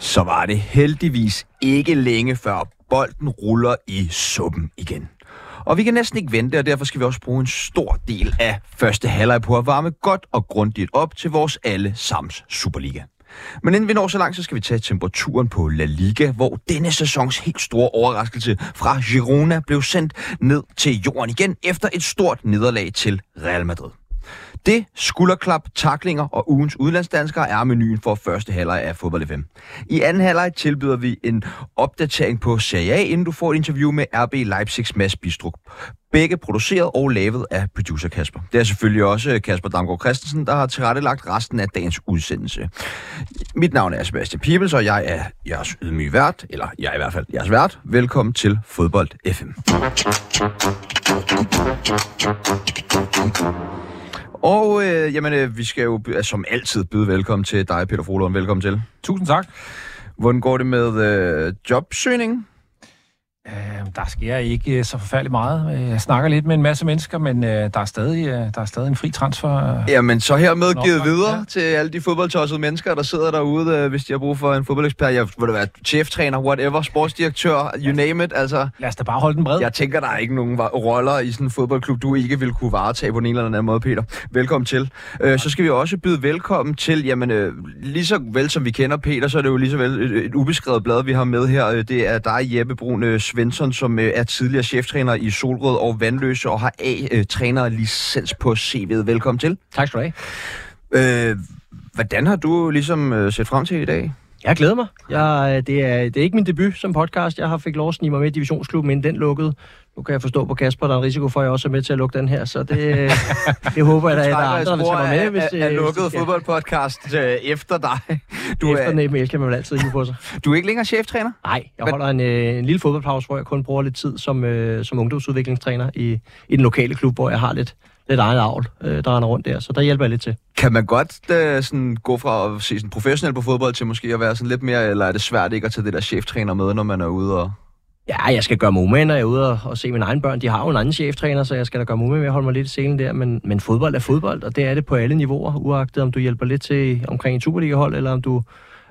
Så var det heldigvis ikke længe før bolden ruller i suppen igen. Og vi kan næsten ikke vente, og derfor skal vi også bruge en stor del af første halvleg på at varme godt og grundigt op til vores alle sams Superliga. Men inden vi når så langt, så skal vi tage temperaturen på La Liga, hvor denne sæsons helt store overraskelse fra Girona blev sendt ned til jorden igen efter et stort nederlag til Real Madrid. Det, skulderklap, taklinger og ugens udlandsdanskere er menuen for første halvleg af Fodbold FM. I anden halvleg tilbyder vi en opdatering på Serie A, inden du får et interview med RB Leipzigs Mads Bistrup. Begge produceret og lavet af producer Kasper. Det er selvfølgelig også Kasper Damgaard Christensen, der har tilrettelagt resten af dagens udsendelse. Mit navn er Sebastian Pibels, og jeg er jeres ydmyge vært, eller jeg er i hvert fald jeres vært. Velkommen til Fodbold FM. Og øh, jamen, øh, vi skal jo altså, som altid byde velkommen til dig, Peter Frohlund. Velkommen til. Tusind tak. Hvordan går det med øh, jobsøgning? Øh, der sker ikke øh, så forfærdeligt meget. Øh, Jeg snakker lidt med en masse mennesker, men øh, der, er stadig, øh, der er stadig en fri transfer. øh. Jamen, så hermed givet videre Ja. til alle de fodboldtossede mennesker, der sidder derude, øh, hvis de har brug for en fodboldekspert. Jeg vil være cheftræner, whatever, sportsdirektør, you name it. Altså, Lad os da bare holde den bred. jeg tænker, der er ikke nogen roller i sådan en fodboldklub, du ikke vil kunne varetage på ene eller anden måde, Peter. Velkommen til. Øh, så skal vi også byde velkommen til, jamen, øh, lige så vel som vi kender Peter, så er det jo lige så vel et, et ubeskrevet blad, vi har med her. Det er dig, Jeppe Brun øh, Svensson, som øh, er tidligere cheftræner i Solrød og Vandløse og har A-træner-licens på CV'et. Velkommen til. Tak skal du have. Øh, hvordan har du ligesom øh, set frem til i dag? Jeg glæder mig. Jeg, det, er, det er ikke min debut som podcast. Jeg har fik lov at snige mig med i divisionsklubben, inden den lukkede. Nu kan jeg forstå på Kasper, der er en risiko for, at jeg også er med til at lukke den her, så det, det håber jeg, at der er andre, der tager med. Hvis, er, er øh, lukket de fodboldpodcast øh, efter dig. Du. Efter er, e-mail kan man vel altid hive på sig. du er ikke længere cheftræner? Nej, jeg holder en, øh, en lille fodboldpause, hvor jeg kun bruger lidt tid som, øh, som ungdomsudviklingstræner i, i den lokale klub, hvor jeg har lidt, lidt eget avl, øh, der render rundt der. Så der hjælper jeg lidt til. Kan man godt øh, sådan, gå fra at se sådan, professionel på fodbold til måske at være sådan lidt mere, eller er det svært ikke at tage det der cheftræner med, når man er ude og... Ja, jeg skal gøre mig umage, når jeg er ude og, og se mine egne børn. De har jo en anden cheftræner, så jeg skal da gøre mig umage med at holde mig lidt i scenen der. Men, men fodbold er fodbold, og det er det på alle niveauer, uagtet om du hjælper lidt til omkring en Superliga-hold, eller om du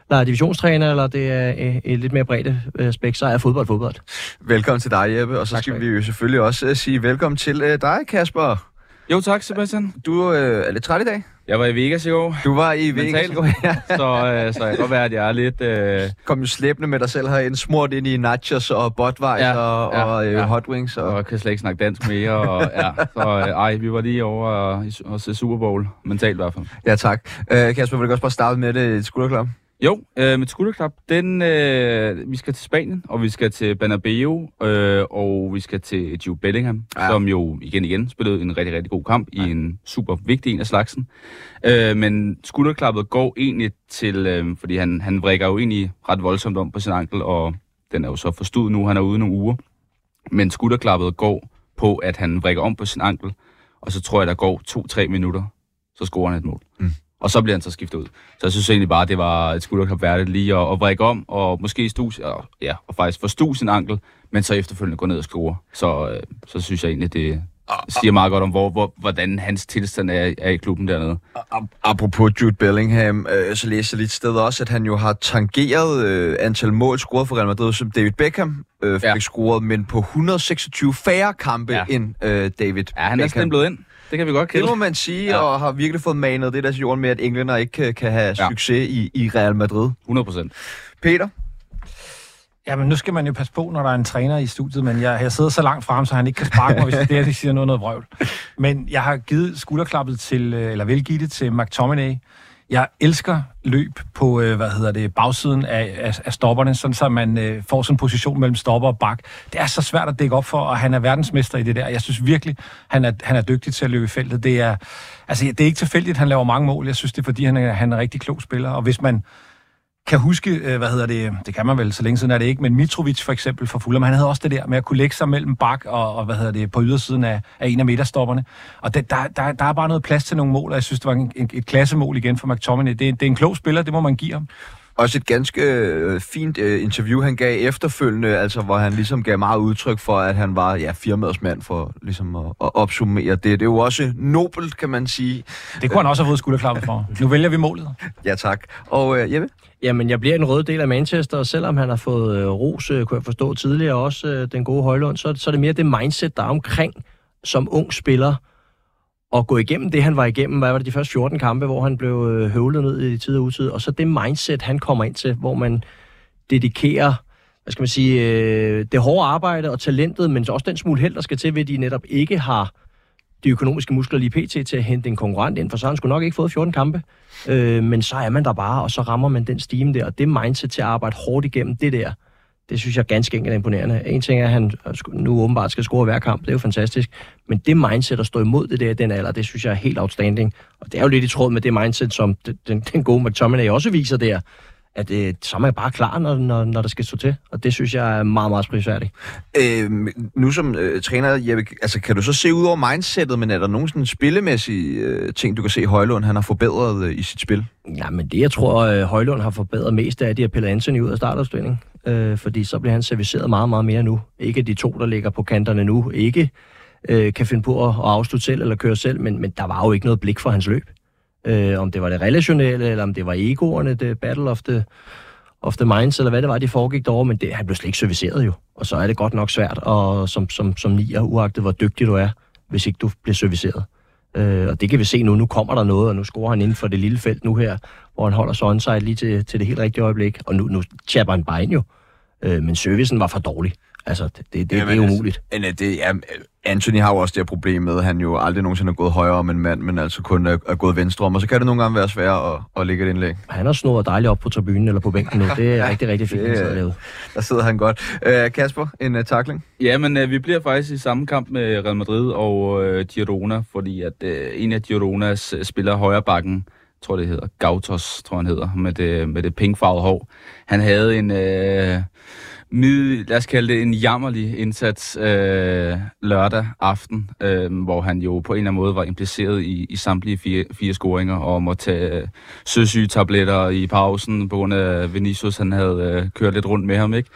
der er divisionstræner, eller det er øh, et lidt mere bredt øh, spæk, så er fodbold fodbold. Velkommen til dig, Jeppe, og så Tak skal vi jo selvfølgelig også øh, sige velkommen til dig, Kasper. Jo tak, Sebastian. Du øh, er lidt træt i dag. Jeg var i Vegas i går, Du var i Mentalt. Vegas. Ja. så, øh, så jeg kan godt være, at jeg er lidt... Øh, Kom jo slæbende med dig selv herinde, smurt ind i nachos og botweiss Ja, og, ja, og øh, ja. hot wings. Og... og kan slet ikke snakke dansk mere. Og, ja, så øh, ej, vi var lige over og, og se Super Bowl, mentalt i hvert fald. Ja, tak. Øh, Kasper, vil du også bare starte med det et skulderklap? Jo, øh, med skulderklap, den, øh, vi skal til Spanien, og vi skal til Bernabeu, øh, og vi skal til Jude Bellingham, Ja. som jo igen igen spillede en rigtig, rigtig god kamp ja. i en super vigtig en af slagsen. Øh, men skulderklappet går egentlig til, øh, fordi han, han vrikker jo egentlig ret voldsomt om på sin ankel, og den er jo så forstået nu, han er ude nogle uger. Men skulderklappet går på, at han vrikker om på sin ankel, og så tror jeg, der går to-tre minutter, så scorer han et mål. Mm. Og så bliver han så skiftet ud. Så jeg synes egentlig bare, det var et skulderklap værdigt lige at, at vrikke om, og måske stu, og, ja, og faktisk forstå sin ankel, men så efterfølgende gå ned og score. Så, øh, så synes jeg egentlig, det siger meget godt om, hvor, hvor, hvordan hans tilstand er, er i klubben dernede. Ap- Apropos Jude Bellingham, øh, så læste jeg lidt sted også, at han jo har tangeret øh, antal mål scoret for Real Madrid, som David Beckham øh, fik Ja. scoret, men på 126 færre kampe ja. End øh, David Ja, han er Beckham. stemplet ind. Det kan vi godt Det kende. må man sige, ja. Og har virkelig fået manet det der jorden med, at englænder ikke kan, kan have ja. Ja. succes i, i Real Madrid. 100 procent. Peter? Jamen, nu skal man jo passe på, når der er en træner i studiet, men jeg, jeg sidder så langt frem, så han ikke kan sparke mig, hvis det er, de siger noget, noget vrøvl. Men jeg har givet skulderklappet til, øh, eller vil give det til McTominay. Jeg elsker løb på, øh, hvad hedder det, bagsiden af, af, af stopperne, sådan så man øh, får sådan en position mellem stopper og bak. Det er så svært at dække op for, og han er verdensmester i det der. Jeg synes virkelig, han er, han er dygtig til at løbe i feltet. Det er, altså, det er ikke tilfældigt, at han laver mange mål. Jeg synes, det er, fordi han er, han er en rigtig klog spiller. Og hvis man kan huske, øh, hvad hedder det, det kan man vel, så længe siden er det ikke, men Mitrovic for eksempel for Fulham, han havde også det der med at kunne lægge sig mellem bak og, og hvad hedder det, på ydersiden af, af en af midterstopperne. Og det, der, der, der er bare noget plads til nogle mål, og jeg synes, det var en, en, et klassemål igen for McTominay. Det, det er en klog spiller, det må man give ham. Også et ganske øh, fint øh, interview, han gav efterfølgende, altså hvor han ligesom gav meget udtryk for, at han var ja, firmadsmand for ligesom at, at opsummere det. Det er jo også nobelt, kan man sige. Det kunne han også have fået skulderklappet for. Nu vælger vi målet. Ja, tak. Og øh, Jeppe? Jamen, jeg bliver en rød del af Manchester, og selvom han har fået øh, ros, øh, kunne jeg forstå tidligere også, øh, den gode Højlund, så, så er det mere det mindset, der er omkring som ung spiller, at gå igennem det, han var igennem, hvad var det, de første 14 kampe, hvor han blev øh, høvlet ned i tid og utid, og så det mindset, han kommer ind til, hvor man dedikerer hvad skal man sige, øh, det hårde arbejde og talentet, men også den smule held, der skal til, ved at de netop ikke har de økonomiske muskler lige pt. til at hente en konkurrent ind, for så har han sgu nok ikke fået 14 kampe. Øh, men så er man der bare, og så rammer man den stime der, og det mindset til at arbejde hårdt igennem det der, det synes jeg er ganske enkelt imponerende. En ting er, at han nu åbenbart skal score hver kamp, det er jo fantastisk, men det mindset at stå imod det der den alder, det synes jeg er helt outstanding. Og det er jo lidt i tråd med det mindset, som den, den gode McTominay også viser der, at øh, så er man bare klar, når, når, når der skal stå til. Og det synes jeg er meget, meget prisværdigt. Øh, nu som øh, træner, Jeppe, altså, kan du så se ud over mindsetet, men er der nogen sådan spillemæssige øh, ting, du kan se, Højlund han har forbedret øh, i sit spil? Ja, men det, jeg tror, øh, Højlund har forbedret mest er at pille Anthony ud af startopstillingen. Øh, fordi så bliver han serviceret meget, meget mere nu. Ikke de to, der ligger på kanterne nu. Ikke øh, kan finde på at, at afslutte selv eller køre selv, men, men der var jo ikke noget blik for hans løb. Øh, om det var det relationelle, eller om det var egoerne, det Battle of the, of the Minds, eller hvad det var, de foregik derovre, men det, han blev slet ikke serviceret jo. Og så er det godt nok svært, og som, som, som nier, uagtet hvor dygtig du er, hvis ikke du bliver serviceret. Øh, og det kan vi se nu. Nu kommer der noget, og nu scorer han inden for det lille felt nu her, hvor han holder sig onside lige til, til det helt rigtige øjeblik. Og nu, nu chapper han bare ind jo. Øh, men servicen var for dårlig. Altså, det, det, det, Jamen, det er umuligt. Altså, det, ja, Anthony har jo også det her problem med, at han jo aldrig nogensinde har gået højere om en mand, men altså kun er, er gået venstre om, og så kan det nogle gange være svært at, at lægge et indlæg. Han har snurret dejligt op på tribunen eller på bænken nu. Det er rigtig, rigtig fint, det, han sidder Der sidder han godt. Uh, Kasper, en uh, takling? Ja, men uh, vi bliver faktisk i samme kamp med Real Madrid og uh, Girona, fordi at uh, en af Gironas uh, spiller højre bakken, tror det hedder, Gautos, tror han hedder, med det, med det pinkfarvede hår. Han havde en... Uh, mid, lad os kalde det en jammerlig indsats øh, lørdag aften, øh, hvor han jo på en eller anden måde var impliceret i, i samtlige fire, fire scoringer og måtte tage øh, søsygetabletter i pausen på grund af Vinicius, han havde øh, kørt lidt rundt med ham, ikke?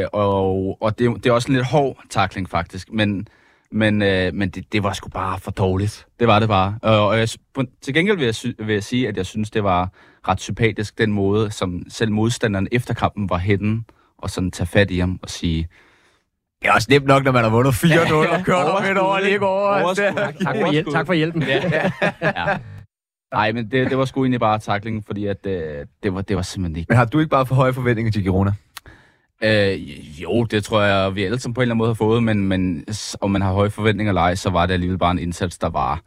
Øh, og og det, det er også en lidt hård takling faktisk, men men, øh, men det, det var sgu bare for dårligt. Det var det bare. Og, og jeg, på, til gengæld vil jeg, vil jeg sige, at jeg synes, det var ret sympatisk, den måde, som selv modstanderen efter kampen var henne og sådan tage fat i ham og sige, det er også nemt nok, når man har vundet 4-0 og kørt op et over lige over. Tak, tak, for hjælp, tak for hjælpen. Ja. ja. Nej, men det, det var sgu egentlig bare taklingen, fordi at, øh, det, var, det var simpelthen ikke... Men har du ikke bare for høje forventninger til Girona? Øh, jo, det tror jeg, vi alle sammen på en eller anden måde har fået, men, men om man har høje forventninger eller ej, så var det alligevel bare en indsats, der var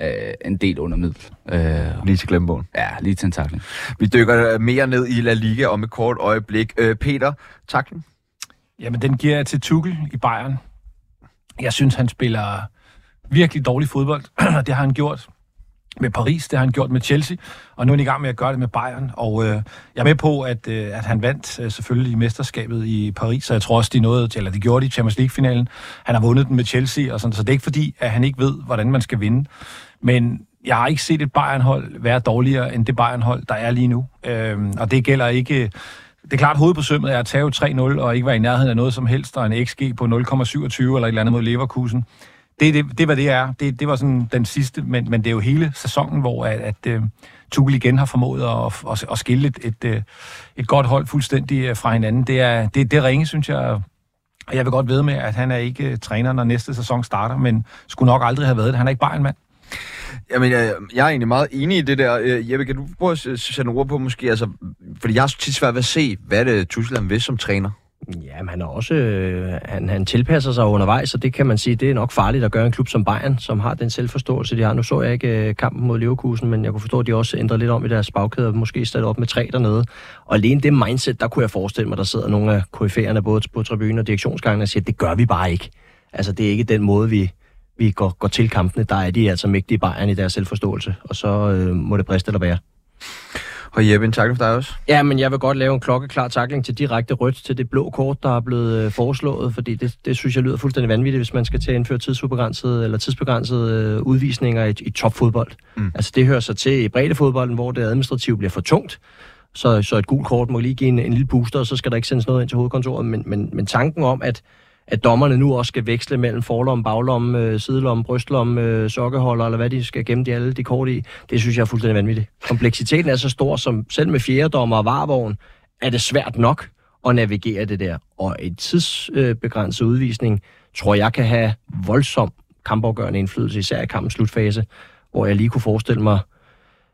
øh, en del under middel. Øh, lige til glemmebogen. Ja, lige til en takling. Vi dykker mere ned i La Liga om et kort øjeblik. Øh, Peter, takling? Jamen, den giver jeg til Tuchel i Bayern. Jeg synes, han spiller virkelig dårlig fodbold. det har han gjort med Paris, det har han gjort med Chelsea, og nu er han i gang med at gøre det med Bayern. Og øh, jeg er med på, at, øh, at han vandt øh, selvfølgelig i mesterskabet i Paris, så jeg tror også, de nåede, eller de gjorde det i Champions League-finalen. Han har vundet den med Chelsea, og sådan, så det er ikke fordi, at han ikke ved, hvordan man skal vinde. Men jeg har ikke set et Bayern-hold være dårligere end det Bayern-hold, der er lige nu. Øhm, og det gælder ikke... Det er klart, hovedet på sømmet er at tage 3-0 og ikke være i nærheden af noget som helst, og en XG på 0,27 eller et eller andet mod Leverkusen. Det, det, det var det er. Det, det var sådan den sidste, men, men det er jo hele sæsonen, hvor at, at uh, Tuchel igen har formået at, at, at skille et, et, øh, et godt hold fuldstændig øh, fra hinanden. Det er, det, det ringe, synes jeg, og jeg vil godt ved med, at han er ikke træner, når næste sæson starter, men skulle nok aldrig have været det. Han er ikke bare en mand. Jamen, jeg, jeg er egentlig meget enig i det der. Øh, Jeppe, kan du prøve at sætte ord på måske? Altså, fordi jeg har tit svært ved at se, hvad det Tuchel vil som træner. Ja, men han er også, øh, han, han tilpasser sig undervejs, og det kan man sige, det er nok farligt at gøre en klub som Bayern, som har den selvforståelse, de har. Nu så jeg ikke øh, kampen mod Leverkusen, men jeg kunne forstå, at de også ændrede lidt om i deres bagkæde, og måske stadig op med tre dernede. Og alene det mindset, der kunne jeg forestille mig, der sidder nogle af KF'erne både på tribunen og direktionsgangen og siger, det gør vi bare ikke. Altså, det er ikke den måde, vi, vi går, går til kampene. Der er de altså mægtige Bayern i deres selvforståelse, og så øh, må det briste eller være. Og Jeppe, en tak for dig også. Ja, men jeg vil godt lave en klokkeklar takling til direkte rødt til det blå kort, der er blevet øh, foreslået, fordi det, det synes jeg lyder fuldstændig vanvittigt, hvis man skal til at indføre tidsubegrænsede eller tidsbegrænsede øh, udvisninger i, i topfodbold. Mm. Altså det hører sig til i breddefodbolden, hvor det administrativt bliver for tungt. Så, så et gult kort må lige give en, en lille booster, og så skal der ikke sendes noget ind til hovedkontoret. Men, men, men tanken om, at at dommerne nu også skal veksle mellem forlomme, baglomme, øh, sidelomme, brystlomme, øh, sokkeholder, eller hvad de skal gemme de alle de kort i, det synes jeg er fuldstændig vanvittigt. Kompleksiteten er så stor, som selv med fjerdommer og varvogn, er det svært nok at navigere det der. Og en tidsbegrænset øh, udvisning, tror jeg kan have voldsom kampafgørende indflydelse, især i kampens slutfase, hvor jeg lige kunne forestille mig,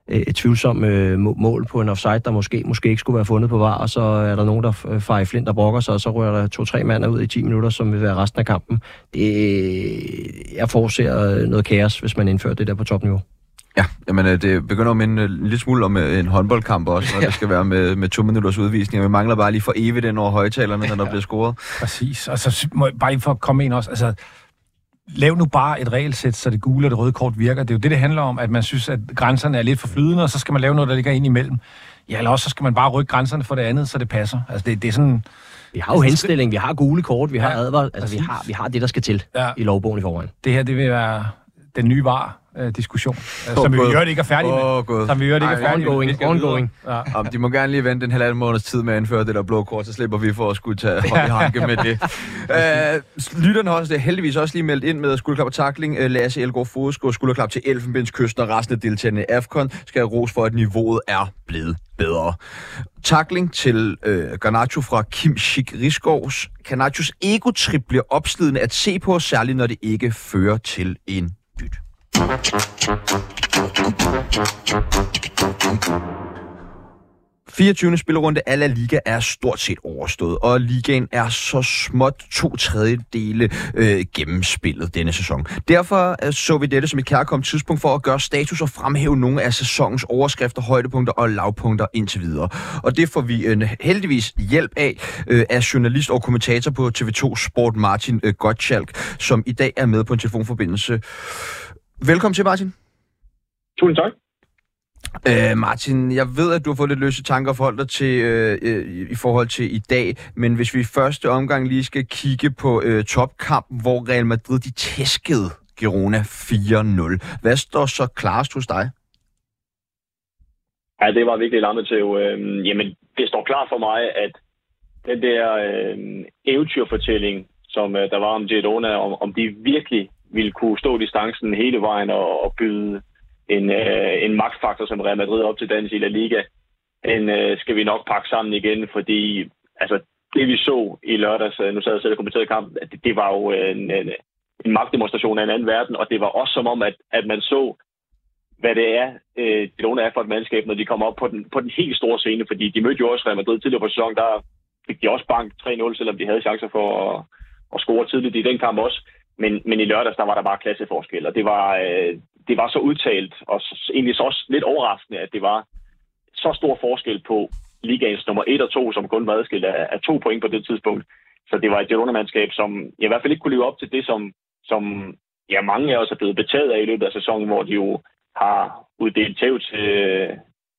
et tvivlsomt øh, mål på en offside, der måske, måske ikke skulle være fundet på var, og så er der nogen, der farer flint og brokker sig, og så rører der to-tre mand ud i 10 minutter, som vil være resten af kampen. Det, jeg forudser noget kaos, hvis man indfører det der på topniveau. Ja, jamen øh, det begynder at minde en lille smule om en håndboldkamp også, når ja. det skal være med, med to minutters udvisning. Vi mangler bare lige for evigt ind over højtalerne, når der ja. bliver scoret. Præcis, og så jeg bare for at komme ind også, altså lav nu bare et regelsæt, så det gule og det røde kort virker. Det er jo det, det handler om, at man synes, at grænserne er lidt for flydende, og så skal man lave noget, der ligger ind imellem. Ja, eller også så skal man bare rykke grænserne for det andet, så det passer. Altså, det, det er sådan... Vi har jo henstilling, vi har gule kort, vi har ja, advar, altså vi har, vi har det, der skal til ja. i lovbogen i forvejen. Det her, det vil være den nye var, øh, diskussion, oh, som vi jo ikke er færdige med. Oh, God. Som vi jo ikke er færdige ongoing, med. Ongoing. Ja. Om de må gerne lige vente en halvanden måneds tid med at indføre det der blå kort, så slipper vi for at skulle tage hånd i hanke med det. uh, lytterne har også det heldigvis også lige meldt ind med skulderklap og takling. Uh, Lasse Elgård Fodsko, skulderklap til Elfenbenskysten og resten af deltagerne i AFCON skal have ros for, at niveauet er blevet bedre. Takling til øh, Garnacho fra Kim Schick Riskovs. Garnachos ego-trip bliver opslidende at se på, særligt når det ikke fører til en. 24. spillerunde af La Liga er stort set overstået, og ligaen er så småt to tredjedele øh, gennemspillet denne sæson. Derfor øh, så vi dette som et kærkommet tidspunkt for at gøre status og fremhæve nogle af sæsonens overskrifter, højdepunkter og lavpunkter indtil videre. Og det får vi øh, heldigvis hjælp af øh, af journalist og kommentator på TV2 Sport Martin øh, Gottschalk, som i dag er med på en telefonforbindelse. Velkommen til, Martin. Tusind tak. Øh, Martin, jeg ved, at du har fået lidt løse tanker og forhold dig til øh, øh, i forhold til i dag, men hvis vi i første omgang lige skal kigge på øh, topkampen, hvor Real Madrid de tæskede Girona 4-0. Hvad står så klarest hos dig? Ja, det var virkelig lammet til. Øh, jamen, det står klart for mig, at den der øh, eventyrfortælling, som øh, der var om Girona, om, om de virkelig ville kunne stå distancen hele vejen og, og byde en, øh, en magtfaktor som Real Madrid op til dans i La Liga, den øh, skal vi nok pakke sammen igen, fordi altså, det vi så i lørdags, øh, nu sad jeg selv og kommenterede kampen, det, det var jo øh, en, en, en magtdemonstration af en anden verden, og det var også som om, at, at man så, hvad det er, øh, det er for et mandskab, når de kommer op på den, på den helt store scene, fordi de mødte jo også Real Madrid tidligere på sæsonen, der fik de også bank 3-0, selvom de havde chancer for at, at score tidligt i den kamp også. Men, men i lørdags, der var der bare klasseforskel, og det var, øh, det var så udtalt, og så, egentlig så også lidt overraskende, at det var så stor forskel på ligaens nummer 1 og 2, som kun var adskilt af, af to point på det tidspunkt. Så det var et Girona-mandskab, som i hvert fald ikke kunne leve op til det, som, som ja, mange af os er blevet betaget af i løbet af sæsonen, hvor de jo har uddelt tæv til,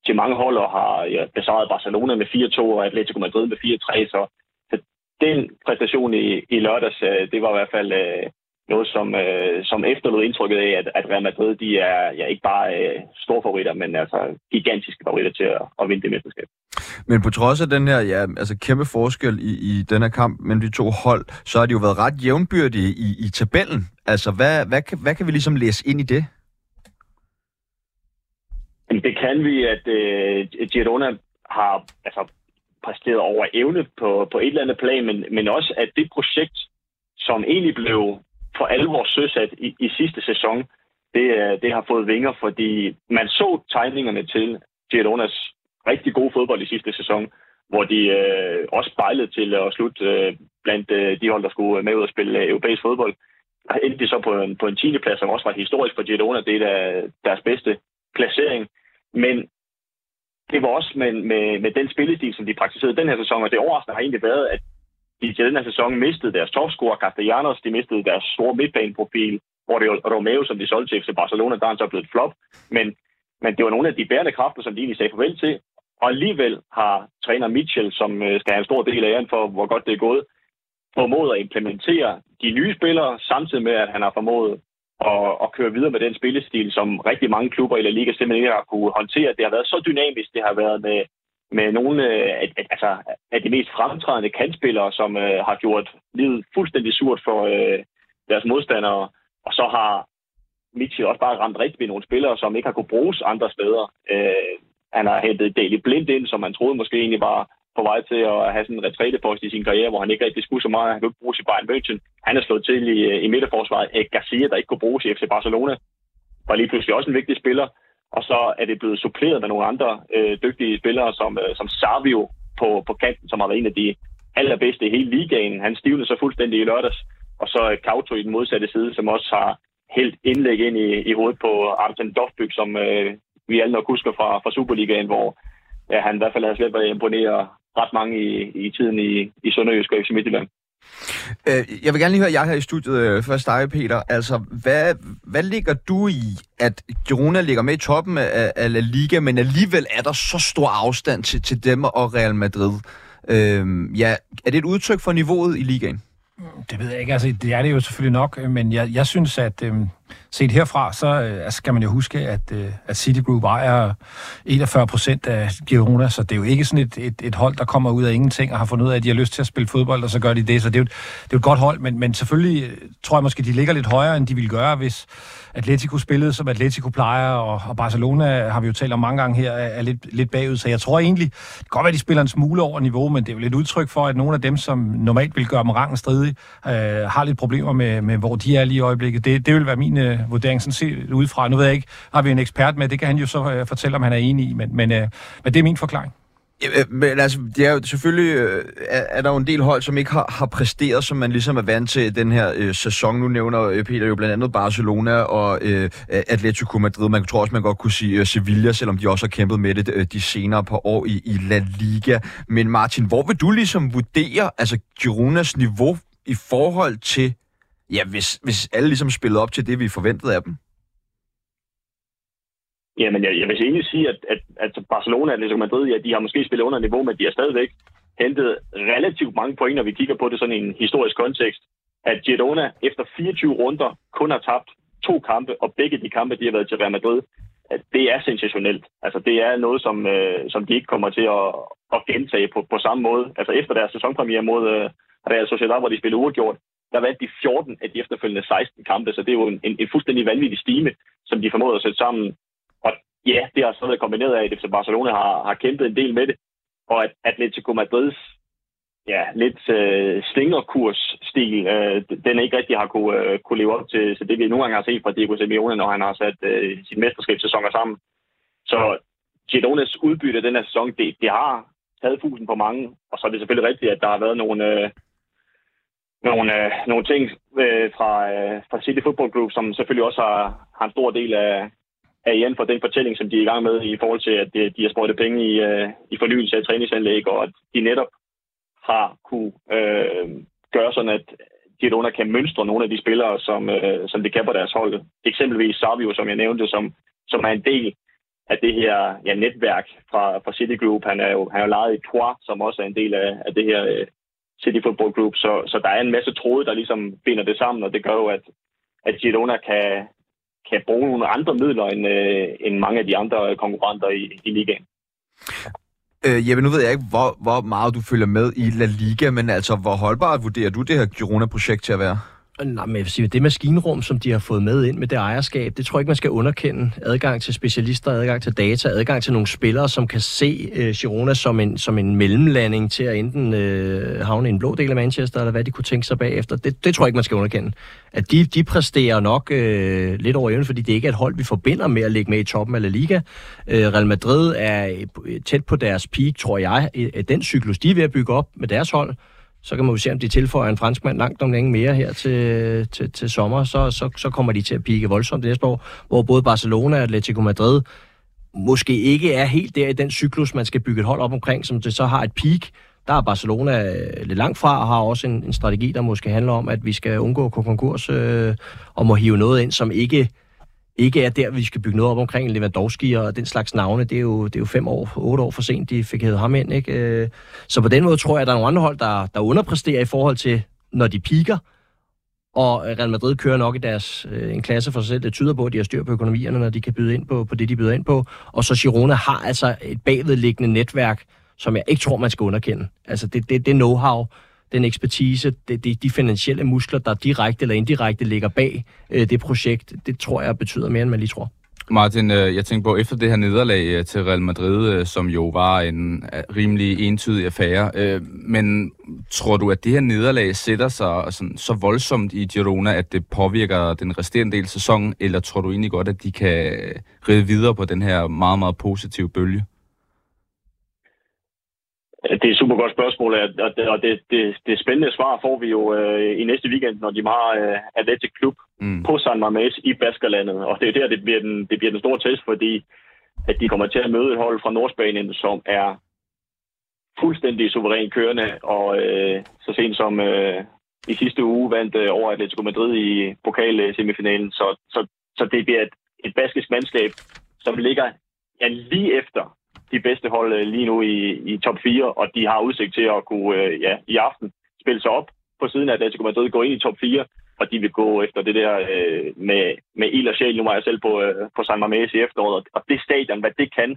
til mange hold og har ja, besejret Barcelona med 4-2 og Atletico Madrid med 4-3. Så, så den præstation i, i lørdags, øh, det var i hvert fald øh, noget, som, øh, som efterlod indtrykket af, at, at Real Madrid de er ja, ikke bare øh, store favoritter, men altså gigantiske favoritter til at, at vinde det mesterskab. Men på trods af den her ja, altså kæmpe forskel i, i den her kamp mellem de to hold, så har de jo været ret jævnbyrdige i, i tabellen. Altså, hvad, hvad, kan, hvad kan vi ligesom læse ind i det? Det kan vi, at øh, Girona har altså, præsteret over evne på, på et eller andet plan, men, men også at det projekt, som egentlig blev for alvor søsat i, i sidste sæson, det, øh, det har fået vinger, fordi man så tegningerne til Gironas rigtig gode fodbold i sidste sæson, hvor de øh, også spejlede til at slutte øh, blandt øh, de hold, der skulle øh, med ud og spille øh, europæisk fodbold. Og endte de så på en, på en 10. plads, som også var historisk for Girona. Det er der, deres bedste placering. Men det var også med, med, med den spillestil, som de praktiserede den her sæson, og det overraskende har egentlig været, at de til den her sæson mistede deres topscorer Castellanos, de mistede deres store midtbaneprofil, hvor det var Romeo, som de solgte til FC Barcelona, der er han så blevet flop. Men, men det var nogle af de bærende kræfter, som de egentlig sagde farvel til. Og alligevel har træner Mitchell, som øh, skal have en stor del af æren for, hvor godt det er gået, formået at implementere de nye spillere, samtidig med, at han har formået at, at køre videre med den spillestil, som rigtig mange klubber i La Liga simpelthen ikke har kunne håndtere. Det har været så dynamisk, det har været med, med nogle øh, altså, af de mest fremtrædende kantspillere, som øh, har gjort livet fuldstændig surt for øh, deres modstandere. Og så har Mitchell også bare ramt rigtigt med nogle spillere, som ikke har kunne bruges andre steder. Øh, han har hentet Daley Blind ind, som man troede måske egentlig var på vej til at have sådan en retrætepost i sin karriere, hvor han ikke rigtig skulle så meget. Han kunne ikke bruges i Bayern München. Han er slået til i, øh, i midterforsvaret. Garcia, der ikke kunne bruges i FC Barcelona, var lige pludselig også en vigtig spiller. Og så er det blevet suppleret med nogle andre øh, dygtige spillere, som, øh, som Savio på, på kanten, som har været en af de allerbedste i hele ligaen. Han stivnede så fuldstændig i lørdags. Og så øh, Kauto i den modsatte side, som også har helt indlæg ind i, i hovedet på Artem Dovbyk, som øh, vi alle nok husker fra, fra Superligaen, hvor ja, han i hvert fald havde slet været imponere ret mange i, i tiden i, i Sønderjysk og FC Midtjylland. Øh, jeg vil gerne lige høre jer her i studiet. Øh, først dig, Peter. Altså, hvad, hvad ligger du i, at Girona ligger med i toppen af, af La Liga, men alligevel er der så stor afstand til, til dem og Real Madrid? Øhm, ja, er det et udtryk for niveauet i ligaen? Det ved jeg ikke. Altså, det er det jo selvfølgelig nok, øh, men jeg, jeg synes, at øh, set herfra, så øh, altså, skal man jo huske, at, øh, at Citigroup ejer 41 procent af Girona, så det er jo ikke sådan et, et, et hold, der kommer ud af ingenting og har fundet ud af, at de har lyst til at spille fodbold, og så gør de det. Så det er jo, det er jo et godt hold, men, men selvfølgelig øh, tror jeg måske, de ligger lidt højere, end de ville gøre, hvis Atletico spillede, som Atletico plejer, og, og Barcelona har vi jo talt om mange gange her, er, er lidt, lidt bagud. Så jeg tror egentlig, det kan godt være, at de spiller en smule over niveau, men det er jo lidt udtryk for, at nogle af dem, som normalt vil gøre dem rangen stridig, øh, har lidt problemer med, med, hvor de er lige i øjeblikket. Det, det vil være min øh, vurdering sådan set udefra. Nu ved jeg ikke, har vi en ekspert med, det kan han jo så øh, fortælle, om han er enig i, men, men, øh, men det er min forklaring. Øh, men altså, det er jo selvfølgelig øh, er, der jo en del hold, som ikke har, har præsteret, som man ligesom er vant til den her øh, sæson. Nu nævner øh, Peter jo blandt andet Barcelona og øh, Atletico Madrid. Man tror også, man godt kunne sige øh, Sevilla, selvom de også har kæmpet med det øh, de senere par år i, i La Liga. Men Martin, hvor vil du ligesom vurdere altså Gironas niveau i forhold til, ja, hvis, hvis alle ligesom spillede op til det, vi forventede af dem? Jamen, jeg, jeg vil egentlig sige, at, at, at Barcelona og Atletico Madrid, ja, de har måske spillet under niveau, men de har stadigvæk hentet relativt mange point, når vi kigger på det sådan i en historisk kontekst. At Girona efter 24 runder kun har tabt to kampe, og begge de kampe, de har været til Real Madrid, at det er sensationelt. Altså, det er noget, som, øh, som de ikke kommer til at, at gentage på, på samme måde. Altså, efter deres sæsonpremiere mod øh, Real Sociedad, hvor de spillede uafgjort, der vandt de 14 af de efterfølgende 16 kampe, så det er jo en, en, en fuldstændig vanvittig stime, som de formåede at sætte sammen ja, det har så været kombineret af, at FC Barcelona har, har kæmpet en del med det, og at Atletico Madrids ja, lidt øh, slingerkursstil, øh, den ikke rigtig har kunne, øh, kunne leve op til, så det, vi nogle gange har set fra Diego Simeone, når han har sat øh, sin mesterskabssæsoner sammen. Så Gironas udbytte den her sæson, det, det har taget fusen på mange, og så er det selvfølgelig rigtigt, at der har været nogle, øh, nogle, øh, nogle ting øh, fra, øh, fra City Football Group, som selvfølgelig også har, har en stor del af, er igen for den fortælling, som de er i gang med i forhold til, at øh, de har sprøjtet penge i, øh, i fornyelse af træningsanlæg, og at de netop har kunne øh, gøre sådan, at Girona kan mønstre nogle af de spillere, som, øh, som det kan på deres hold. Eksempelvis Savio, som jeg nævnte, som, som er en del af det her ja, netværk fra, fra City Group. Han er jo, han er jo lejet i Troyes, som også er en del af, af det her øh, City Football Group. Så, så der er en masse tråde, der ligesom binder det sammen, og det gør jo, at, at Girona kan, kan bruge nogle andre midler end, øh, end mange af de andre konkurrenter i, i ligaen. Øh, Jeppe, nu ved jeg ikke, hvor, hvor meget du følger med i La Liga, men altså, hvor holdbart vurderer du det her Girona-projekt til at være? Nej, men jeg vil sige, det maskinrum, som de har fået med ind med det ejerskab, det tror jeg ikke, man skal underkende. Adgang til specialister, adgang til data, adgang til nogle spillere, som kan se øh, Girona som en, som en mellemlanding til at enten øh, havne i en blå del af Manchester, eller hvad de kunne tænke sig bagefter. Det, det tror jeg ikke, man skal underkende. At de, de præsterer nok øh, lidt over evnen, fordi det ikke er et hold, vi forbinder med at ligge med i toppen af La Liga. Øh, Real Madrid er øh, tæt på deres peak, tror jeg, den cyklus, de er ved at bygge op med deres hold så kan man jo se, om de tilføjer en franskmand langt om længe mere her til, til, til sommer, så, så, så kommer de til at pike voldsomt det næste år, hvor både Barcelona og Atletico Madrid måske ikke er helt der i den cyklus, man skal bygge et hold op omkring, som det så har et peak. Der er Barcelona øh, lidt langt fra og har også en, en strategi, der måske handler om, at vi skal undgå konkurs øh, og må hive noget ind, som ikke ikke er der, vi skal bygge noget op omkring Lewandowski og den slags navne. Det er jo, det er jo fem år, otte år for sent, de fik hævet ham ind. Ikke? Øh, så på den måde tror jeg, at der er nogle andre hold, der, der underpresterer i forhold til, når de piker. Og Real Madrid kører nok i deres øh, en klasse for sig selv. Det tyder på, at de har styr på økonomierne, når de kan byde ind på, på det, de byder ind på. Og så Girona har altså et bagvedliggende netværk, som jeg ikke tror, man skal underkende. Altså det, det, det know-how, den ekspertise, de, de, de finansielle muskler, der direkte eller indirekte ligger bag øh, det projekt, det tror jeg betyder mere, end man lige tror. Martin, øh, jeg tænker på, efter det her nederlag øh, til Real Madrid, øh, som jo var en rimelig entydig affære, men tror du, at det her nederlag sætter sig sådan, så voldsomt i Girona, at det påvirker den resterende del af sæsonen, eller tror du egentlig godt, at de kan ride videre på den her meget, meget positive bølge? Det er et super godt spørgsmål, og det, og det, det, det spændende svar får vi jo øh, i næste weekend, når de har øh, Atletic Klub mm. på San Mamés i Baskerlandet. Og det er der, det bliver, den, det bliver den store test, fordi at de kommer til at møde et hold fra Nordspanien, som er fuldstændig suveræn kørende, og øh, så sent som øh, i sidste uge vandt øh, over Atletico Madrid i pokalsemifinalen. Så, så, så det bliver et, et baskisk mandskab, som ligger ja, lige efter de bedste hold øh, lige nu i, i top 4, og de har udsigt til at kunne øh, ja, i aften spille sig op på siden af Atletico Madrid, gå ind i top 4, og de vil gå efter det der øh, med, med ild og sjæl. Nu var jeg selv på, øh, på San Mamés i efteråret, og det stadion, hvad det kan,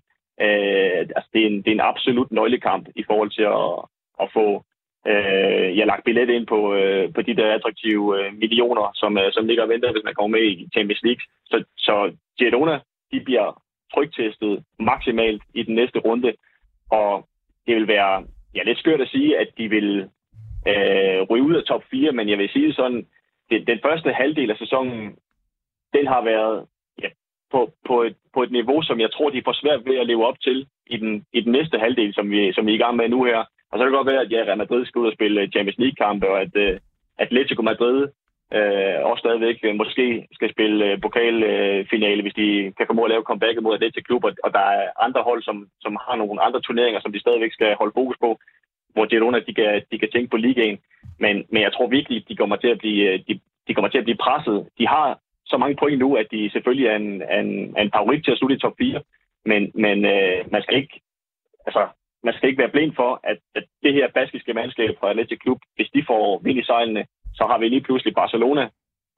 øh, altså det, er en, det er en absolut nøglekamp i forhold til at, at få øh, jeg lagt billet ind på, øh, på de der attraktive øh, millioner, som, øh, som ligger og venter, hvis man kommer med i Champions League. Så, så Girona, de bliver trygtestet maksimalt i den næste runde, og det vil være ja, lidt skørt at sige, at de vil øh, ryge ud af top 4, men jeg vil sige sådan, det, den første halvdel af sæsonen, den har været ja, på, på, et, på et niveau, som jeg tror, de får svært ved at leve op til i den, i den næste halvdel, som vi, som vi er i gang med nu her. Og så kan det godt være, at ja, Real Madrid skal ud og spille Champions League-kampe, og at øh, Atletico Madrid øh, også stadigvæk øh, måske skal spille øh, pokalfinale, øh, hvis de kan komme at lave comeback mod Atletic Klub, og der er andre hold, som, som har nogle andre turneringer, som de stadigvæk skal holde fokus på, hvor Girona, de kan, de kan tænke på ligaen. Men, men jeg tror virkelig, de kommer til at blive, øh, de, de kommer til at blive presset. De har så mange point nu, at de selvfølgelig er en, en, en favorit til at slutte i top 4, men, men øh, man skal ikke altså, man skal ikke være blind for, at, at det her baskiske mandskab fra Atletic Klub, hvis de får vind i sejlene, så har vi lige pludselig Barcelona,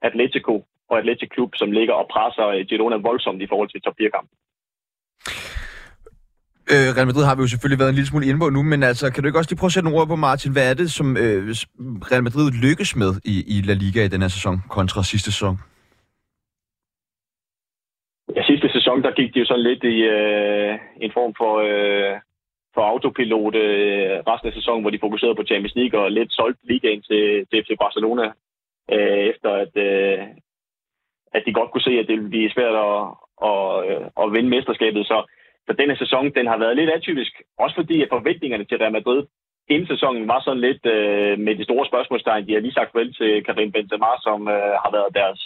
Atletico og Atletic Klub, som ligger og presser Girona voldsomt i forhold til top 4-kampen. Øh, Real Madrid har vi jo selvfølgelig været en lille smule inde på nu, men altså, kan du ikke også lige prøve at sætte nogle ord på, Martin? Hvad er det, som øh, Real Madrid lykkes med i, i La Liga i den her sæson kontra sidste sæson? Ja, sidste sæson, der gik det jo sådan lidt i øh, en form for, øh, for autopilot øh, resten af sæsonen, hvor de fokuserede på Champions League og lidt solgte ligaen til, til FC Barcelona, øh, efter at, øh, at de godt kunne se, at det ville blive svært at, at, øh, at vinde mesterskabet. Så, så denne sæson, den har været lidt atypisk, også fordi at forventningerne til Real Madrid inden sæsonen var sådan lidt øh, med de store spørgsmålstegn. De har lige sagt vel til Karim Benzema, som øh, har været deres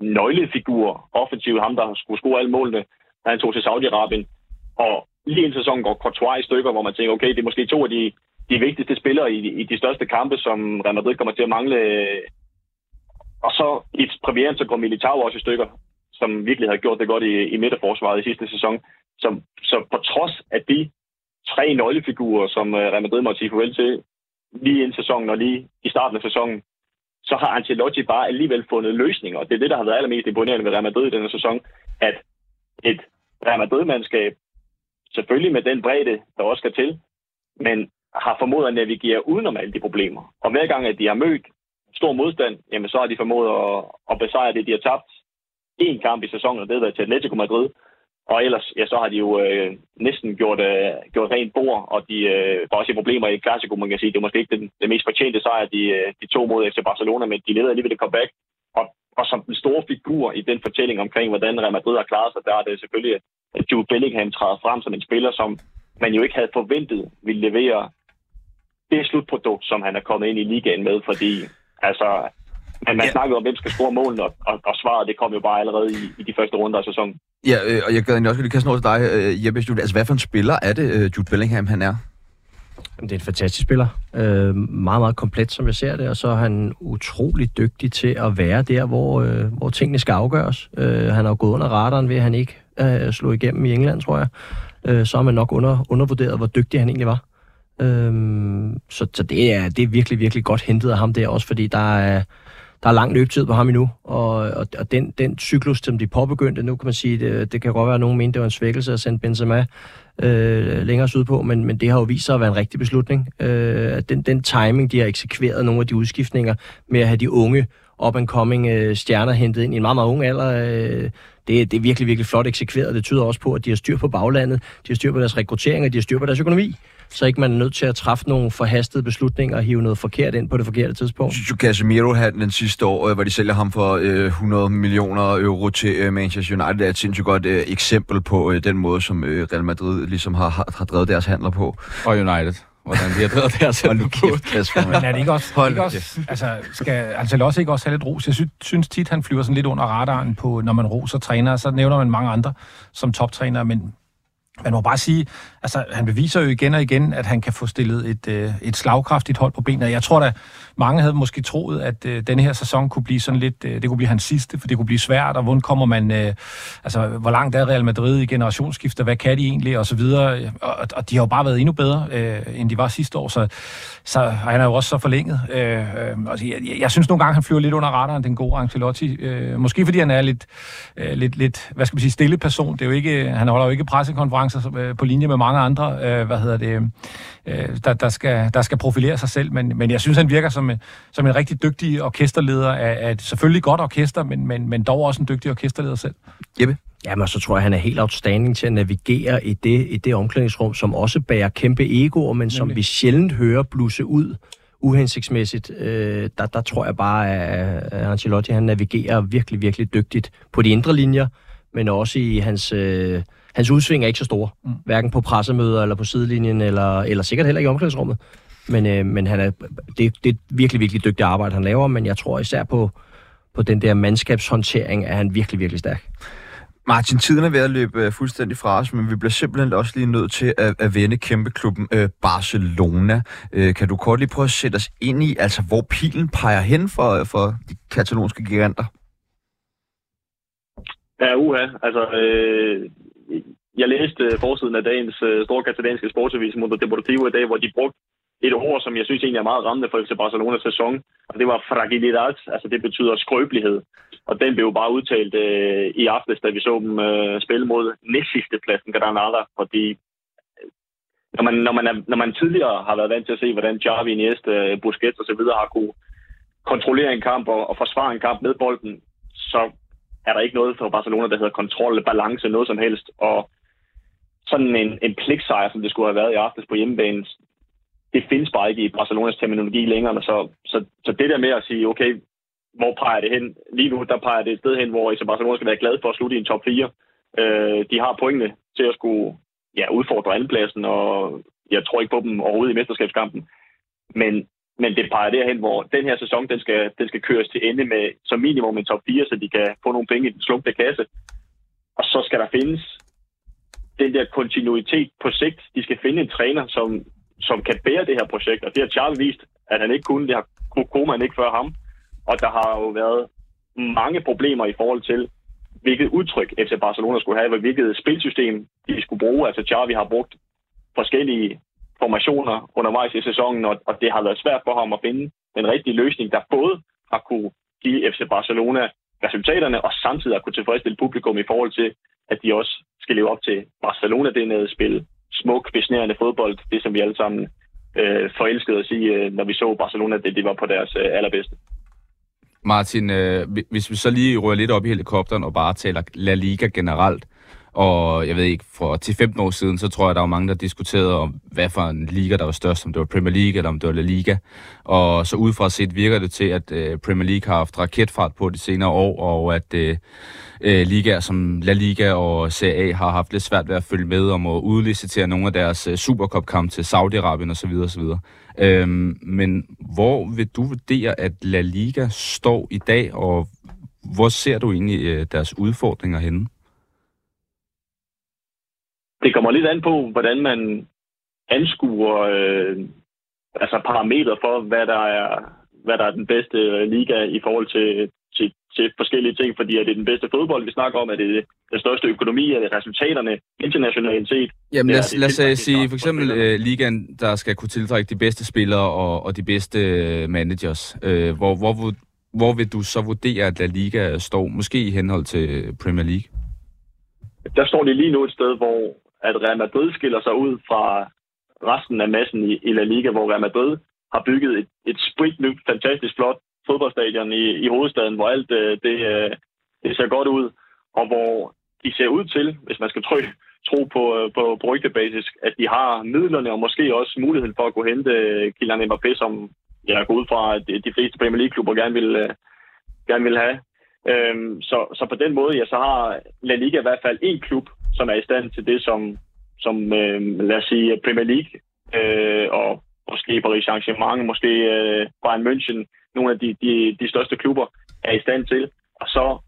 nøglefigur offensivt, ham der skulle score alle målene, da han tog til Saudi-Arabien. Og lige en sæson går Courtois i stykker, hvor man tænker, okay, det er måske to af de, de vigtigste spillere i, i de største kampe, som Real Madrid kommer til at mangle. Og så i premieren, så går Militao også i stykker, som virkelig har gjort det godt i, i midterforsvaret i sidste sæson. Så, så på trods af de tre nøglefigurer, som øh, Real Madrid måtte sige farvel til, lige inden sæsonen og lige i starten af sæsonen, så har Ancelotti bare alligevel fundet løsninger. Og det er det, der har været allermest imponerende ved Real Madrid i denne sæson, at et Real Madrid-mandskab, selvfølgelig med den bredde, der også skal til, men har formået at navigere udenom alle de problemer. Og hver gang, at de har mødt stor modstand, jamen så har de formået at, at besejre det, de har tabt. En kamp i sæsonen, og det har været til Atletico Madrid. Og ellers, ja, så har de jo øh, næsten gjort, øh, gjort rent bord, og de øh, var også i problemer i Clasico, man kan sige. Det er måske ikke den, den mest fortjente sejr, de, øh, de to mod FC Barcelona, men de leder alligevel et comeback. Og, og som den store figur i den fortælling omkring, hvordan Real Madrid har klaret sig, der er det selvfølgelig at Jude Bellingham træder frem som en spiller, som man jo ikke havde forventet ville levere det slutprodukt, som han er kommet ind i ligaen med, fordi altså, man, man ja. snakkede om, hvem skal score målen, og, og, og svaret det kom jo bare allerede i, i de første runder af sæsonen. Ja, øh, og jeg gad også lige kaste over til dig, øh, Jeppe. Altså, hvad for en spiller er det, øh, Jude Bellingham han er? Jamen, det er en fantastisk spiller. Øh, meget, meget komplet, som jeg ser det, og så er han utrolig dygtig til at være der, hvor, øh, hvor tingene skal afgøres. Øh, han har jo gået under radaren ved, at han ikke øh, slog igennem i England, tror jeg. Øh, så har man nok under, undervurderet, hvor dygtig han egentlig var. Øh, så så det, er, det er virkelig, virkelig godt hentet af ham der, også fordi der er, der er lang løbetid på ham endnu, og, og, og den, den cyklus, som de påbegyndte, nu kan man sige, det, det kan godt være, at nogen mente, det var en svækkelse at sende Benzema øh, længere sydpå, men, men det har jo vist sig at være en rigtig beslutning. Øh, den, den timing, de har eksekveret nogle af de udskiftninger med at have de unge up-and-coming øh, stjerner hentet ind i en meget, meget ung alder, øh, det, det er virkelig, virkelig flot eksekveret. Det tyder også på, at de har styr på baglandet, de har styr på deres rekruttering, og de har styr på deres økonomi så ikke man er nødt til at træffe nogle forhastede beslutninger og hive noget forkert ind på det forkerte tidspunkt. Synes du, Casemiro havde den sidste år, øh, hvor de sælger ham for øh, 100 millioner euro til øh, Manchester United, er et sindssygt godt øh, eksempel på øh, den måde, som øh, Real Madrid ligesom har, har, har drevet deres handler på. Og United hvordan de har drevet deres handler på. Men er det ikke også, Hold ikke også altså, skal Ancelotti ikke også have lidt ros? Jeg synes, synes tit, han flyver sådan lidt under radaren på, når man roser træner, så nævner man mange andre som toptræner, men man må bare sige, altså han beviser jo igen og igen, at han kan få stillet et, øh, et slagkraftigt hold på benene. Jeg tror da, mange havde måske troet, at øh, denne her sæson kunne blive sådan lidt, øh, det kunne blive hans sidste, for det kunne blive svært, og hvordan kommer man, øh, altså hvor langt er Real Madrid i generationsskifter, hvad kan de egentlig, og så videre. Øh, og, og de har jo bare været endnu bedre, øh, end de var sidste år, så, så han er jo også så forlænget. Øh, øh, altså, jeg, jeg, jeg synes nogle gange, han flyver lidt under radaren, den gode Ancelotti. Øh, måske fordi han er lidt, øh, lidt, lidt, hvad skal man sige, stille person. Det er jo ikke, øh, han holder jo ikke pressekonferencer øh, på linje med mange andre, øh, hvad hedder det, øh, der, der, skal, der skal profilere sig selv, men, men jeg synes, han virker som, som en rigtig dygtig orkesterleder af, af selvfølgelig godt orkester, men, men, men dog også en dygtig orkesterleder selv. Jeppe? Jamen, så tror jeg, han er helt outstanding til at navigere i det, i det omklædningsrum, som også bærer kæmpe egoer, men som Nemlig. vi sjældent hører blusse ud uhensigtsmæssigt. Øh, der, der tror jeg bare, at Ancelotti han navigerer virkelig, virkelig dygtigt på de indre linjer, men også i hans... Øh, hans udsving er ikke så store. Mm. Hverken på pressemøder eller på sidelinjen, eller, eller sikkert heller ikke i omklædningsrummet. Men, øh, men han er, det, det er virkelig, virkelig dygtigt arbejde, han laver, men jeg tror især på, på den der mandskabshåndtering, er han virkelig, virkelig stærk. Martin, tiden er ved at løbe øh, fuldstændig fra os, men vi bliver simpelthen også lige nødt til at, at vende kæmpeklubben øh, Barcelona. Øh, kan du kort lige prøve at sætte os ind i, altså hvor pilen peger hen for, for de katalonske giganter? Ja, uha. Altså, øh, jeg læste forsiden af dagens øh, store katalanske sportsavis Mundo Deportivo i dag, hvor de brugte et ord, som jeg synes egentlig er meget rammende for FC Barcelonas sæson, og det var fragilidad, altså det betyder skrøbelighed. Og den blev jo bare udtalt øh, i aftes, da vi så dem øh, spille mod næstsidste pladsen, Granada, fordi øh, når man, når, man er, når man tidligere har været vant til at se, hvordan Xavi, Iniesta, Busquets osv. har kunne kontrollere en kamp og, og forsvare en kamp med bolden, så er der ikke noget for Barcelona, der hedder kontrol, balance, noget som helst. Og sådan en, en pligtsejr, som det skulle have været i aftes på hjemmebane, det findes bare ikke i Barcelonas terminologi længere. Så, så, så det der med at sige, okay, hvor peger det hen? Lige nu, der peger det et sted hen, hvor FC Barcelona skal være glad for at slutte i en top 4. Øh, de har pointene til at skulle ja, udfordre andenpladsen, og jeg tror ikke på dem overhovedet i mesterskabskampen. Men, men det peger derhen, hvor den her sæson, den skal, den skal køres til ende med som minimum en top 4, så de kan få nogle penge i den slunkte kasse. Og så skal der findes den der kontinuitet på sigt. De skal finde en træner, som, som kan bære det her projekt, og det har Charles vist, at han ikke kunne. Det har Koeman ikke før ham. Og der har jo været mange problemer i forhold til, hvilket udtryk FC Barcelona skulle have, hvilket spilsystem de skulle bruge. Altså Xavi har brugt forskellige formationer undervejs i sæsonen, og, og det har været svært for ham at finde den rigtige løsning, der både har kunne give FC Barcelona resultaterne, og samtidig har kunne tilfredsstille publikum i forhold til, at de også skal leve op til Barcelona, det nede spil smuk, besnærende fodbold, det som vi alle sammen øh, forelskede at sige, øh, når vi så Barcelona, det det var på deres øh, allerbedste. Martin, øh, hvis vi så lige rører lidt op i helikopteren og bare taler La Liga generelt, og jeg ved ikke, for 10-15 år siden, så tror jeg, der var mange, der diskuterede om, hvad for en liga, der var størst, om det var Premier League eller om det var La Liga. Og så udefra set virker det til, at øh, Premier League har haft raketfart på de senere år, og at øh, øh, ligaer som La Liga og Serie A har haft lidt svært ved at følge med om at udlicitere nogle af deres øh, Supercup-kampe til Saudi-Arabien osv. osv. Øhm, men hvor vil du vurdere, at La Liga står i dag, og hvor ser du egentlig øh, deres udfordringer henne? Det kommer lidt an på, hvordan man anskuer øh, altså parametre for, hvad der er hvad der er den bedste liga i forhold til, til, til forskellige ting, fordi er det den bedste fodbold, vi snakker om, er det den største økonomi, er det resultaterne internationalt set? Jamen lad, os- det lad os tiltrækningskraft sige for eksempel øh, ligaen, der skal kunne tiltrække de bedste spillere og, og de bedste øh, managers. Øh, hvor, hvor, hvor, vil du så vurdere, at La Liga står, måske i henhold til Premier League? der står de lige nu et sted, hvor at Real Madrid skiller sig ud fra resten af massen i, i La Liga, hvor Real Madrid har bygget et, et spritnyt, fantastisk flot fodboldstadion i, i hovedstaden, hvor alt øh, det, øh, det ser godt ud, og hvor de ser ud til, hvis man skal tro, tro på, øh, på, på rygtebasis, at de har midlerne og måske også muligheden for at kunne hente øh, Kylian Mbappé, som jeg går ud fra, at de fleste Premier League-klubber gerne vil, øh, gerne vil have. Øhm, så, så på den måde, ja, så har La Liga i hvert fald en klub, som er i stand til det, som, som øh, lad os sige, Premier League øh, og måske Paris Saint-Germain, måske øh, Bayern München, nogle af de, de, de største klubber, er i stand til. Og så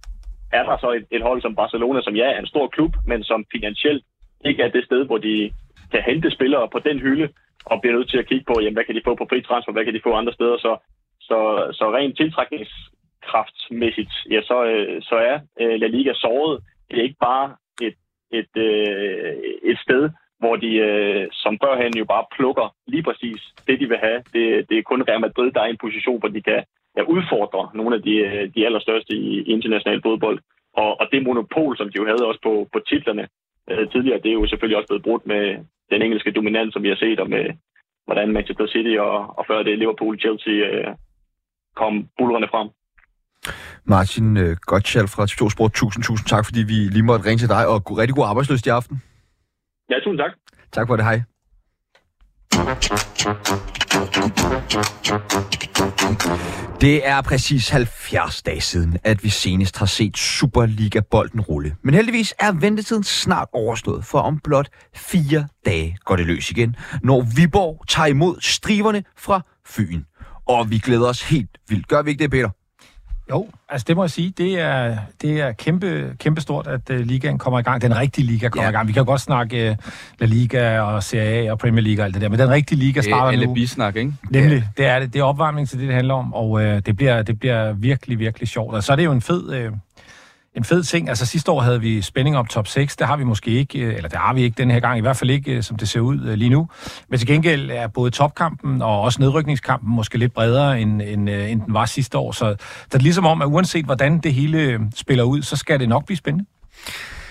er der så et, et hold som Barcelona, som ja er en stor klub, men som finansielt ikke er det sted, hvor de kan hente spillere på den hylde, og bliver nødt til at kigge på, jamen, hvad kan de få på fri transfer, hvad kan de få andre steder. Så, så, så rent tiltrækningskraftmæssigt, ja, så, øh, så er øh, La Liga såret. Det er ikke bare et, et, øh, et sted, hvor de øh, som førhen jo bare plukker lige præcis det, de vil have. Det, det er kun Real Madrid, der er i en position, hvor de kan ja, udfordre nogle af de, øh, de allerstørste i, i international fodbold. Og, og det monopol, som de jo havde også på, på titlerne øh, tidligere, det er jo selvfølgelig også blevet brudt med den engelske dominans, som vi har set, og med hvordan Manchester City og, og før det Liverpool, Chelsea øh, kom bullerne frem. Martin øh, Gottschall fra TV2 Sport, tusind, tusind tak, fordi vi lige måtte ringe til dig, og god- rigtig god arbejdsløst i aften. Ja, tusind tak. Tak for det, hej. Det er præcis 70 dage siden, at vi senest har set Superliga-bolden rulle. Men heldigvis er ventetiden snart overstået, for om blot fire dage går det løs igen, når Viborg tager imod striverne fra Fyn. Og vi glæder os helt vildt. Gør vi ikke det, Peter? Jo, altså det må jeg sige, det er, det er kæmpe, kæmpe stort, at uh, ligaen kommer i gang. Den rigtige liga kommer Ja. ja. i gang. Vi kan jo godt snakke uh, La Liga og Serie A og Premier League og alt det der, men den rigtige liga starter nu. bisnak, ikke? Nemlig, det er det. Det er opvarmning til det, det handler om, og øh, det, bliver, det bliver virkelig, virkelig sjovt. Og så er det jo en fed, øh, en fed ting. Altså sidste år havde vi spænding om top 6. Det har vi måske ikke, øh, eller det har vi ikke den her gang. I hvert fald ikke, øh, som det ser ud øh, lige nu. Men til gengæld er både topkampen og også nedrykningskampen måske lidt bredere, end, end, end den var sidste år. Så, det er ligesom om, at uanset hvordan det hele spiller ud, så skal det nok blive spændende.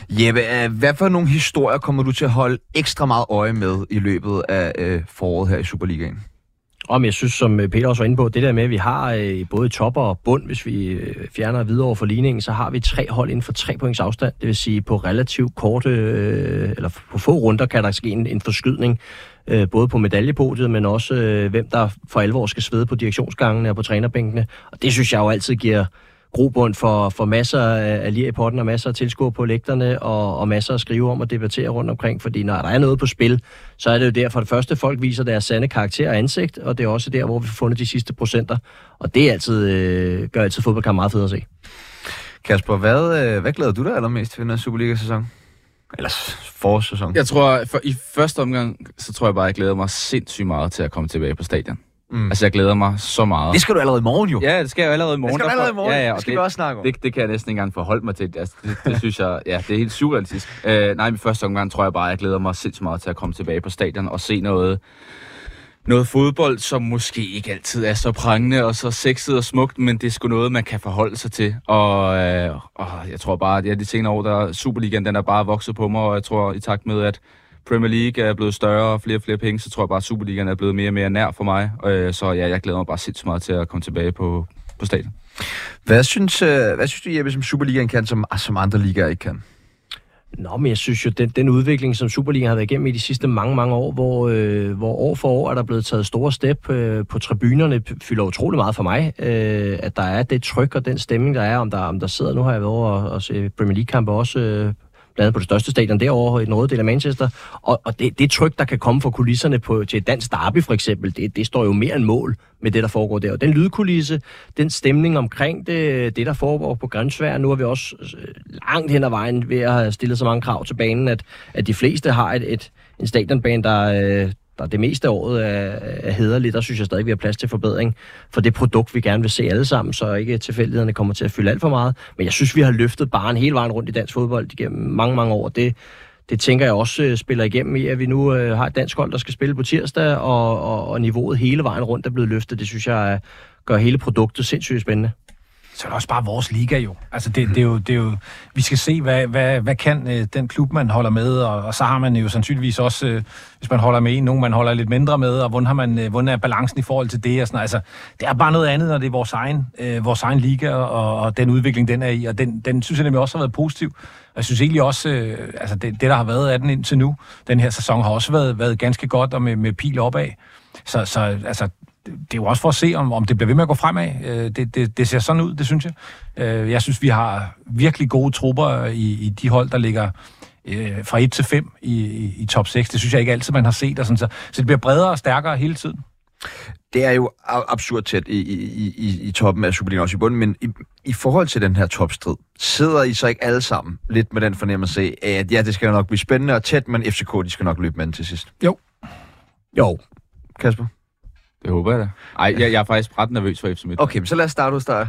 Jeppe, hvad for nogle historier kommer du til at holde ekstra meget øje med i løbet af øh, foråret her i Superligaen? Om jeg synes, som øh, Peter også var inde på, det der med, at vi har øh, både top og bund, hvis vi øh, fjerner videre over for ligningen, så har vi tre hold inden for tre points afstand. Det vil sige, på relativt korte, øh, eller på få runder, kan der ske en, en forskydning, øh, både på medaljepodiet, men også øh, hvem der for alvor skal svede på direktionsgangene og på trænerbænkene. Og det synes jeg jo altid giver grobund for, for masser af lir i potten og masser af tilskuere på lægterne og, og masser at skrive om og debattere rundt omkring, fordi når der er noget på spil, så er det jo der for det første, folk viser deres sande karakter og ansigt, og det er også der, hvor vi får fundet de sidste procenter, og det er altid, øh, gør altid fodboldkamp meget fedt at se. Kasper, hvad, øh, hvad glæder du dig allermest til den her Superliga-sæson? Eller forårssæson? Jeg tror, for, i første omgang, så tror jeg bare, jeg glæder mig sindssygt meget til at komme tilbage på stadion. Mm. Altså, jeg glæder mig så meget. Det skal du allerede i morgen jo. Ja, det skal jeg jo allerede i det morgen. skal du allerede i morgen. Ja, ja, det og skal det, vi også snakke om. det, det kan jeg næsten ikke engang forholde mig til. Altså, det, det synes jeg, ja, det er helt surrealistisk. Uh, nej, i første omgang tror jeg bare, jeg glæder mig sindssygt meget til at komme tilbage på stadion og se noget, noget fodbold, som måske ikke altid er så prangende og så sexet og smukt, men det er sgu noget, man kan forholde sig til. Og, øh, og jeg tror bare, at ja, de senere år, der Superligaen, den er bare vokset på mig, og jeg tror i takt med, at Premier League er blevet større og flere og flere penge, så tror jeg bare, at Superligaen er blevet mere og mere nær for mig. Øh, så ja, jeg glæder mig bare sindssygt meget til at komme tilbage på, på stadion. Hvad synes, øh, hvad synes du, Jeppe, som Superligaen kan, som, som andre ligaer ikke kan? Nå, men jeg synes jo, den, den udvikling, som Superligaen har været igennem i de sidste mange, mange år, hvor, øh, hvor år for år er der blevet taget store step øh, på tribunerne, fylder utrolig meget for mig, øh, at der er det tryk og den stemning, der er, om der, om der sidder, nu har jeg været over og, og se Premier League-kampe også, øh, blandt andet på det største stadion derovre i den røde del af Manchester, og, og det, det tryk, der kan komme fra kulisserne på, til et dansk derby for eksempel, det, det står jo mere end mål med det, der foregår der. Og den lydkulisse, den stemning omkring det, det der foregår på Grænsvær, nu er vi også øh, langt hen ad vejen ved at have stillet så mange krav til banen, at, at de fleste har et, et, en stadionbane, der, øh, der det meste af året er, er hederligt, der synes jeg stadig, vi har plads til forbedring for det produkt, vi gerne vil se alle sammen, så ikke tilfældighederne kommer til at fylde alt for meget. Men jeg synes, vi har løftet barn hele vejen rundt i dansk fodbold igennem mange, mange år. Det, det tænker jeg også øh, spiller igennem i, at vi nu øh, har et dansk hold, der skal spille på tirsdag, og, og, og niveauet hele vejen rundt er blevet løftet. Det synes jeg øh, gør hele produktet sindssygt spændende så er det også bare vores liga jo. Altså det, det, er, jo, det er jo, vi skal se, hvad, hvad, hvad kan øh, den klub, man holder med, og, og så har man jo sandsynligvis også, øh, hvis man holder med en, nogen man holder lidt mindre med, og hvordan, har man, øh, hvordan er balancen i forhold til det, og sådan Altså, det er bare noget andet, når det er vores egen, øh, vores egen liga, og, og den udvikling, den er i, og den, den synes jeg nemlig også har været positiv. Og jeg synes egentlig også, øh, altså det, det, der har været af den indtil nu, den her sæson, har også været, været ganske godt, og med, med pil opad. Så, så altså, det er jo også for at se, om, om det bliver ved med at gå fremad. Øh, det, det, det ser sådan ud, det synes jeg. Øh, jeg synes, vi har virkelig gode trupper i, i de hold, der ligger øh, fra 1 til 5 i, i, i top 6. Det synes jeg ikke altid, man har set. Og sådan, så, så det bliver bredere og stærkere hele tiden. Det er jo absurd tæt i, i, i, i toppen af Superligaen, også i bunden, men i, i forhold til den her topstrid, sidder I så ikke alle sammen lidt med den fornemmelse af, at ja, det skal nok blive spændende og tæt, men FCK, de skal nok løbe med til sidst? Jo. Jo. Kasper? Det håber jeg da. Ej, jeg, jeg er faktisk ret nervøs for FC Midtjylland. Okay, men så lad os starte hos dig.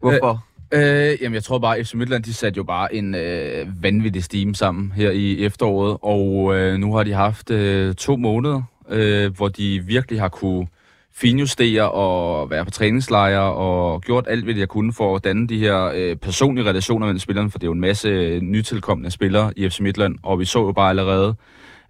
Hvorfor? Øh, øh, jamen, jeg tror bare, at FC Midtjylland, de satte jo bare en øh, vanvittig steam sammen her i efteråret, og øh, nu har de haft øh, to måneder, øh, hvor de virkelig har kunne finjustere og være på træningslejre og gjort alt, hvad de har kunnet for at danne de her øh, personlige relationer mellem spillerne, for det er jo en masse nytilkommende spillere i FC Midtland, og vi så jo bare allerede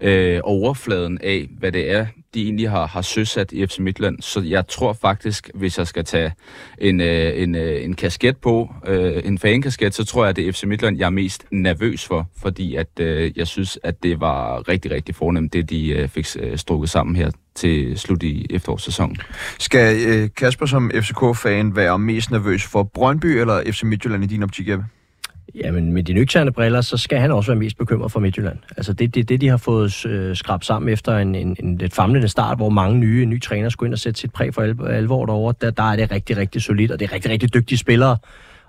øh, overfladen af, hvad det er, de egentlig har, har søsat i FC Midtland. Så jeg tror faktisk, hvis jeg skal tage en, øh, en, øh, en kasket på, øh, en fankasket, så tror jeg, at det er FC Midtland, jeg er mest nervøs for, fordi at, øh, jeg synes, at det var rigtig, rigtig fornemt, det de øh, fik øh, strukket sammen her til slut i efterårssæsonen. Skal øh, Kasper som FCK-fan være mest nervøs for Brøndby eller FC Midtjylland i din optik, Jeppe? Jamen, med de nøgterne briller, så skal han også være mest bekymret for Midtjylland. Altså, det er det, det, de har fået øh, skrabt sammen efter en, en, en lidt famlende start, hvor mange nye, nye trænere skulle ind og sætte sit præg for alvor derovre. Der, der er det rigtig, rigtig solidt, og det er rigtig, rigtig dygtige spillere.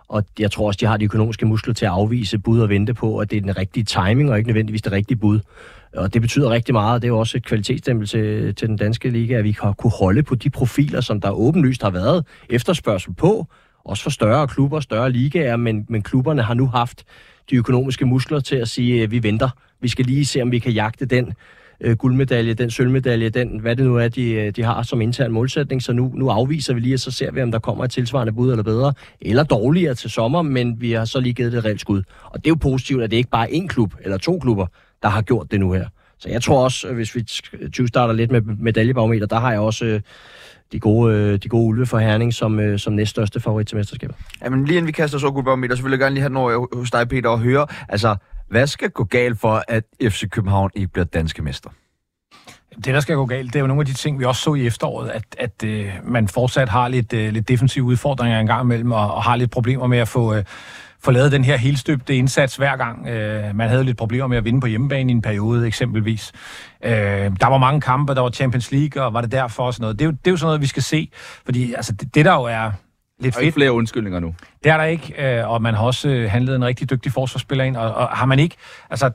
Og jeg tror også, de har de økonomiske muskler til at afvise bud og vente på, at det er den rigtige timing, og ikke nødvendigvis det rigtige bud. Og det betyder rigtig meget. Det er jo også et kvalitetsstempel til, til den danske liga, at vi har kunne holde på de profiler, som der åbenlyst har været efterspørgsel på, også for større klubber, større ligaer, men, men klubberne har nu haft de økonomiske muskler til at sige, at vi venter. Vi skal lige se, om vi kan jagte den øh, guldmedalje, den sølvmedalje, den, hvad det nu er, de, øh, de har som intern målsætning. Så nu, nu afviser vi lige, og så ser vi, om der kommer et tilsvarende bud eller bedre, eller dårligere til sommer, men vi har så lige givet det et reelt skud. Og det er jo positivt, at det ikke bare er én klub eller to klubber, der har gjort det nu her. Så jeg tror også, hvis vi 20 starter lidt med medaljebarometer, der har jeg også øh, de gode, øh, de gode ulve for Herning som, øh, som næststørste favorit til mesterskabet. Jamen lige inden vi kaster så guldbarometer, så vil jeg gerne lige have noget hos dig, Peter, og høre, altså, hvad skal gå galt for, at FC København ikke bliver danske mester? Det, der skal gå galt, det er jo nogle af de ting, vi også så i efteråret, at, at øh, man fortsat har lidt, øh, lidt defensive udfordringer en gang imellem, og, og har lidt problemer med at få, øh, få lavet den her helstøbte indsats hver gang. Øh, man havde lidt problemer med at vinde på hjemmebane i en periode, eksempelvis. Øh, der var mange kampe, der var Champions League, og var det derfor og sådan noget. Det er jo, det er jo sådan noget, vi skal se, fordi altså, det, det der jo er lidt fedt. ikke flere undskyldninger nu. Det er der ikke, øh, og man har også øh, handlet en rigtig dygtig forsvarsspiller ind, og, og har man ikke, altså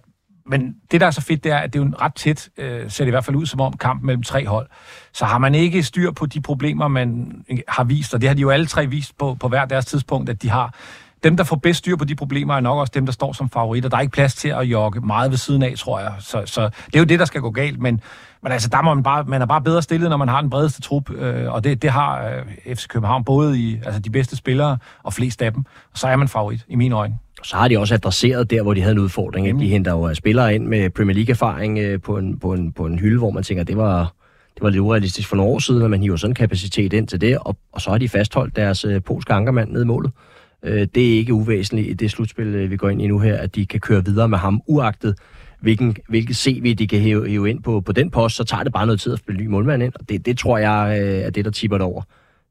men det, der er så fedt, det er, at det er jo en ret tæt, øh, ser det i hvert fald ud som om, kamp mellem tre hold. Så har man ikke styr på de problemer, man har vist, og det har de jo alle tre vist på, på hver deres tidspunkt, at de har, dem, der får bedst styr på de problemer, er nok også dem, der står som favoritter. Der er ikke plads til at jogge meget ved siden af, tror jeg. Så, så det er jo det, der skal gå galt. Men, men altså, der må man, bare, man er bare bedre stillet, når man har den bredeste trup. Øh, og det, det har øh, FC København både i altså, de bedste spillere og flest af dem. Og så er man favorit, i mine øjne. Så har de også adresseret der, hvor de havde en udfordring. Mm. De henter jo spillere ind med Premier League-erfaring øh, på, en, på, en, på en hylde, hvor man tænker, det var, det var lidt urealistisk for nogle år siden, at man hiver sådan en kapacitet ind til det, og, og så har de fastholdt deres øh, polske ankermand ned i målet. Øh, det er ikke uvæsentligt i det slutspil, øh, vi går ind i nu her, at de kan køre videre med ham, uagtet hvilken, hvilket CV de kan hæve, hæve ind på, på den post, så tager det bare noget tid at spille ny målmand ind, og det, det tror jeg øh, er det, der tipper det over.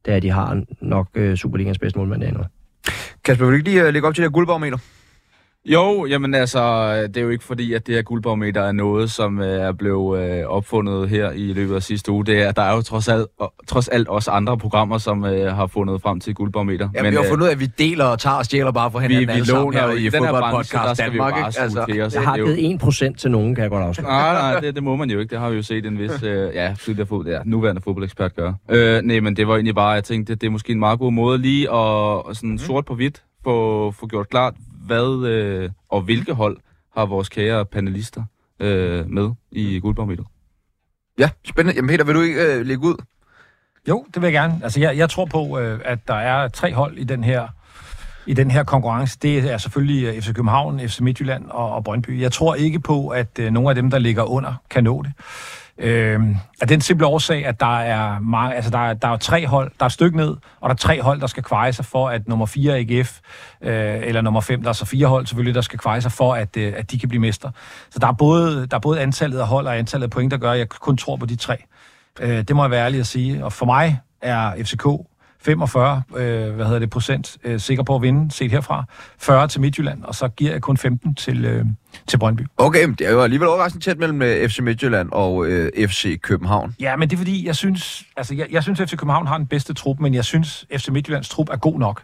Det er, at de har nok øh, Superligans bedste målmand derinde. Kasper, vil du ikke lige øh, lægge op til det her guldbarometer? Jo, jamen altså, det er jo ikke fordi, at det her guldbarometer er noget, som øh, er blevet øh, opfundet her i løbet af sidste uge. Det er, der er jo trods alt, trods alt også andre programmer, som øh, har fundet frem til guldbarometer. Ja, men, vi har øh, fundet ud af, at vi deler og tager og stjæler bare for vi, hinanden vi alle sammen låner her i i den her branche, der fodboldpodcast skal vi Danmark. bare? Altså, til os. Jeg har givet 1% til nogen, kan jeg godt afsløre. Nej, nej, det, det må man jo ikke. Det har vi jo set en vis, øh, ja, tidligere fod, ja, nuværende fodboldekspert gøre. Øh, nej, men det var egentlig bare, jeg tænkte, det er måske en meget god måde lige at, sådan sort på hvidt få, få gjort klart, hvad øh, og hvilke hold har vores kære panelister øh, med i guldbarometeret. Ja, spændende. Jamen Peter, vil du ikke øh, lægge ud? Jo, det vil jeg gerne. Altså, jeg, jeg tror på, øh, at der er tre hold i den her i den her konkurrence. Det er selvfølgelig øh, FC København, FC Midtjylland og, og Brøndby. Jeg tror ikke på, at øh, nogle af dem, der ligger under, kan nå det. Øh, af den simple årsag, at der er, mange, altså der, er, der er tre hold, der er et stykke ned, og der er tre hold, der skal kveje sig for, at nummer 4 AGF, øh, eller nummer 5, der er så fire hold selvfølgelig, der skal kveje sig for, at, øh, at de kan blive mester. Så der er, både, der er både antallet af hold og antallet af point, der gør, at jeg kun tror på de tre. Øh, det må jeg være ærlig at sige. Og for mig er FCK 45 øh, hvad hedder det, procent øh, sikker på at vinde, set herfra. 40 til Midtjylland, og så giver jeg kun 15 til, øh, til Brøndby. Okay, men det er jo alligevel overraskende tæt mellem øh, FC Midtjylland og øh, FC København. Ja, men det er fordi, jeg synes, altså, jeg, jeg synes, at FC København har den bedste trup, men jeg synes, FC Midtjyllands trup er god nok.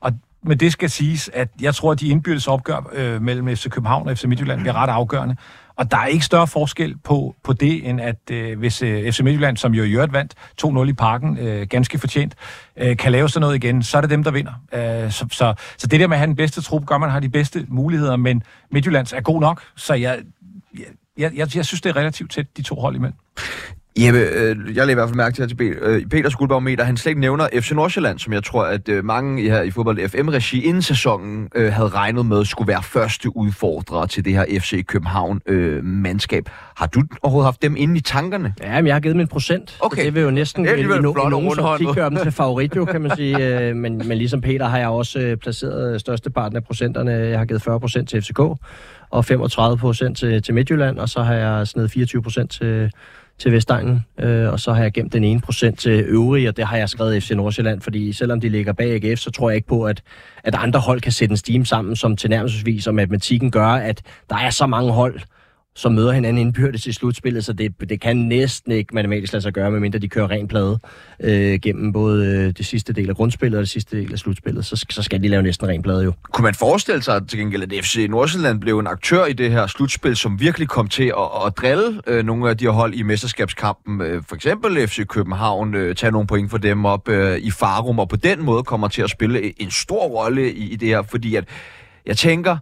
Og men det skal siges, at jeg tror, at de indbyrdes opgør øh, mellem FC København og FC Midtjylland bliver ret afgørende. Og der er ikke større forskel på, på det, end at øh, hvis øh, FC Midtjylland, som jo i øvrigt vandt 2-0 i parken, øh, ganske fortjent, øh, kan lave sådan noget igen, så er det dem, der vinder. Øh, så, så, så det der med at have den bedste trup, gør man har de bedste muligheder, men Midtjyllands er god nok, så jeg, jeg, jeg, jeg synes, det er relativt tæt, de to hold imellem. Jeppe, øh, jeg lægger i hvert fald mærke til her til Peter, øh, guldbarometer, han slet ikke nævner FC Nordsjælland, som jeg tror, at øh, mange i her i fodbold FM-regi inden sæsonen øh, havde regnet med, skulle være første udfordrer til det her FC København-mandskab. har du overhovedet haft dem inde i tankerne? Ja, men jeg har givet en procent. Okay. Så det vil jo næsten Det i, no, flot nogen optik gøre dem til favorit, jo, kan man sige. Øh, men, men ligesom Peter har jeg også øh, placeret størsteparten af procenterne. Jeg har givet 40 procent til FCK, og 35 procent til, til Midtjylland, og så har jeg snedet 24 procent til, til Vestegnen, øh, og så har jeg gemt den ene procent til øvrige, og det har jeg skrevet FC Nordsjælland, fordi selvom de ligger bag AGF, så tror jeg ikke på, at, at andre hold kan sætte en steam sammen, som tilnærmelsesvis, og matematikken gør, at der er så mange hold, som møder hinanden indbyrdes i slutspillet, så det, det kan næsten ikke matematisk lade sig gøre, medmindre de kører ren plade øh, gennem både øh, det sidste del af grundspillet og det sidste del af slutspillet, så, så skal de lave næsten ren plade jo. Kunne man forestille sig til gengæld, at FC Nordsjælland blev en aktør i det her slutspil, som virkelig kom til at, at drille øh, nogle af de her hold i mesterskabskampen? Øh, for eksempel FC København, øh, tage nogle point for dem op øh, i farum, og på den måde kommer til at spille en stor rolle i, i det her, fordi at jeg tænker,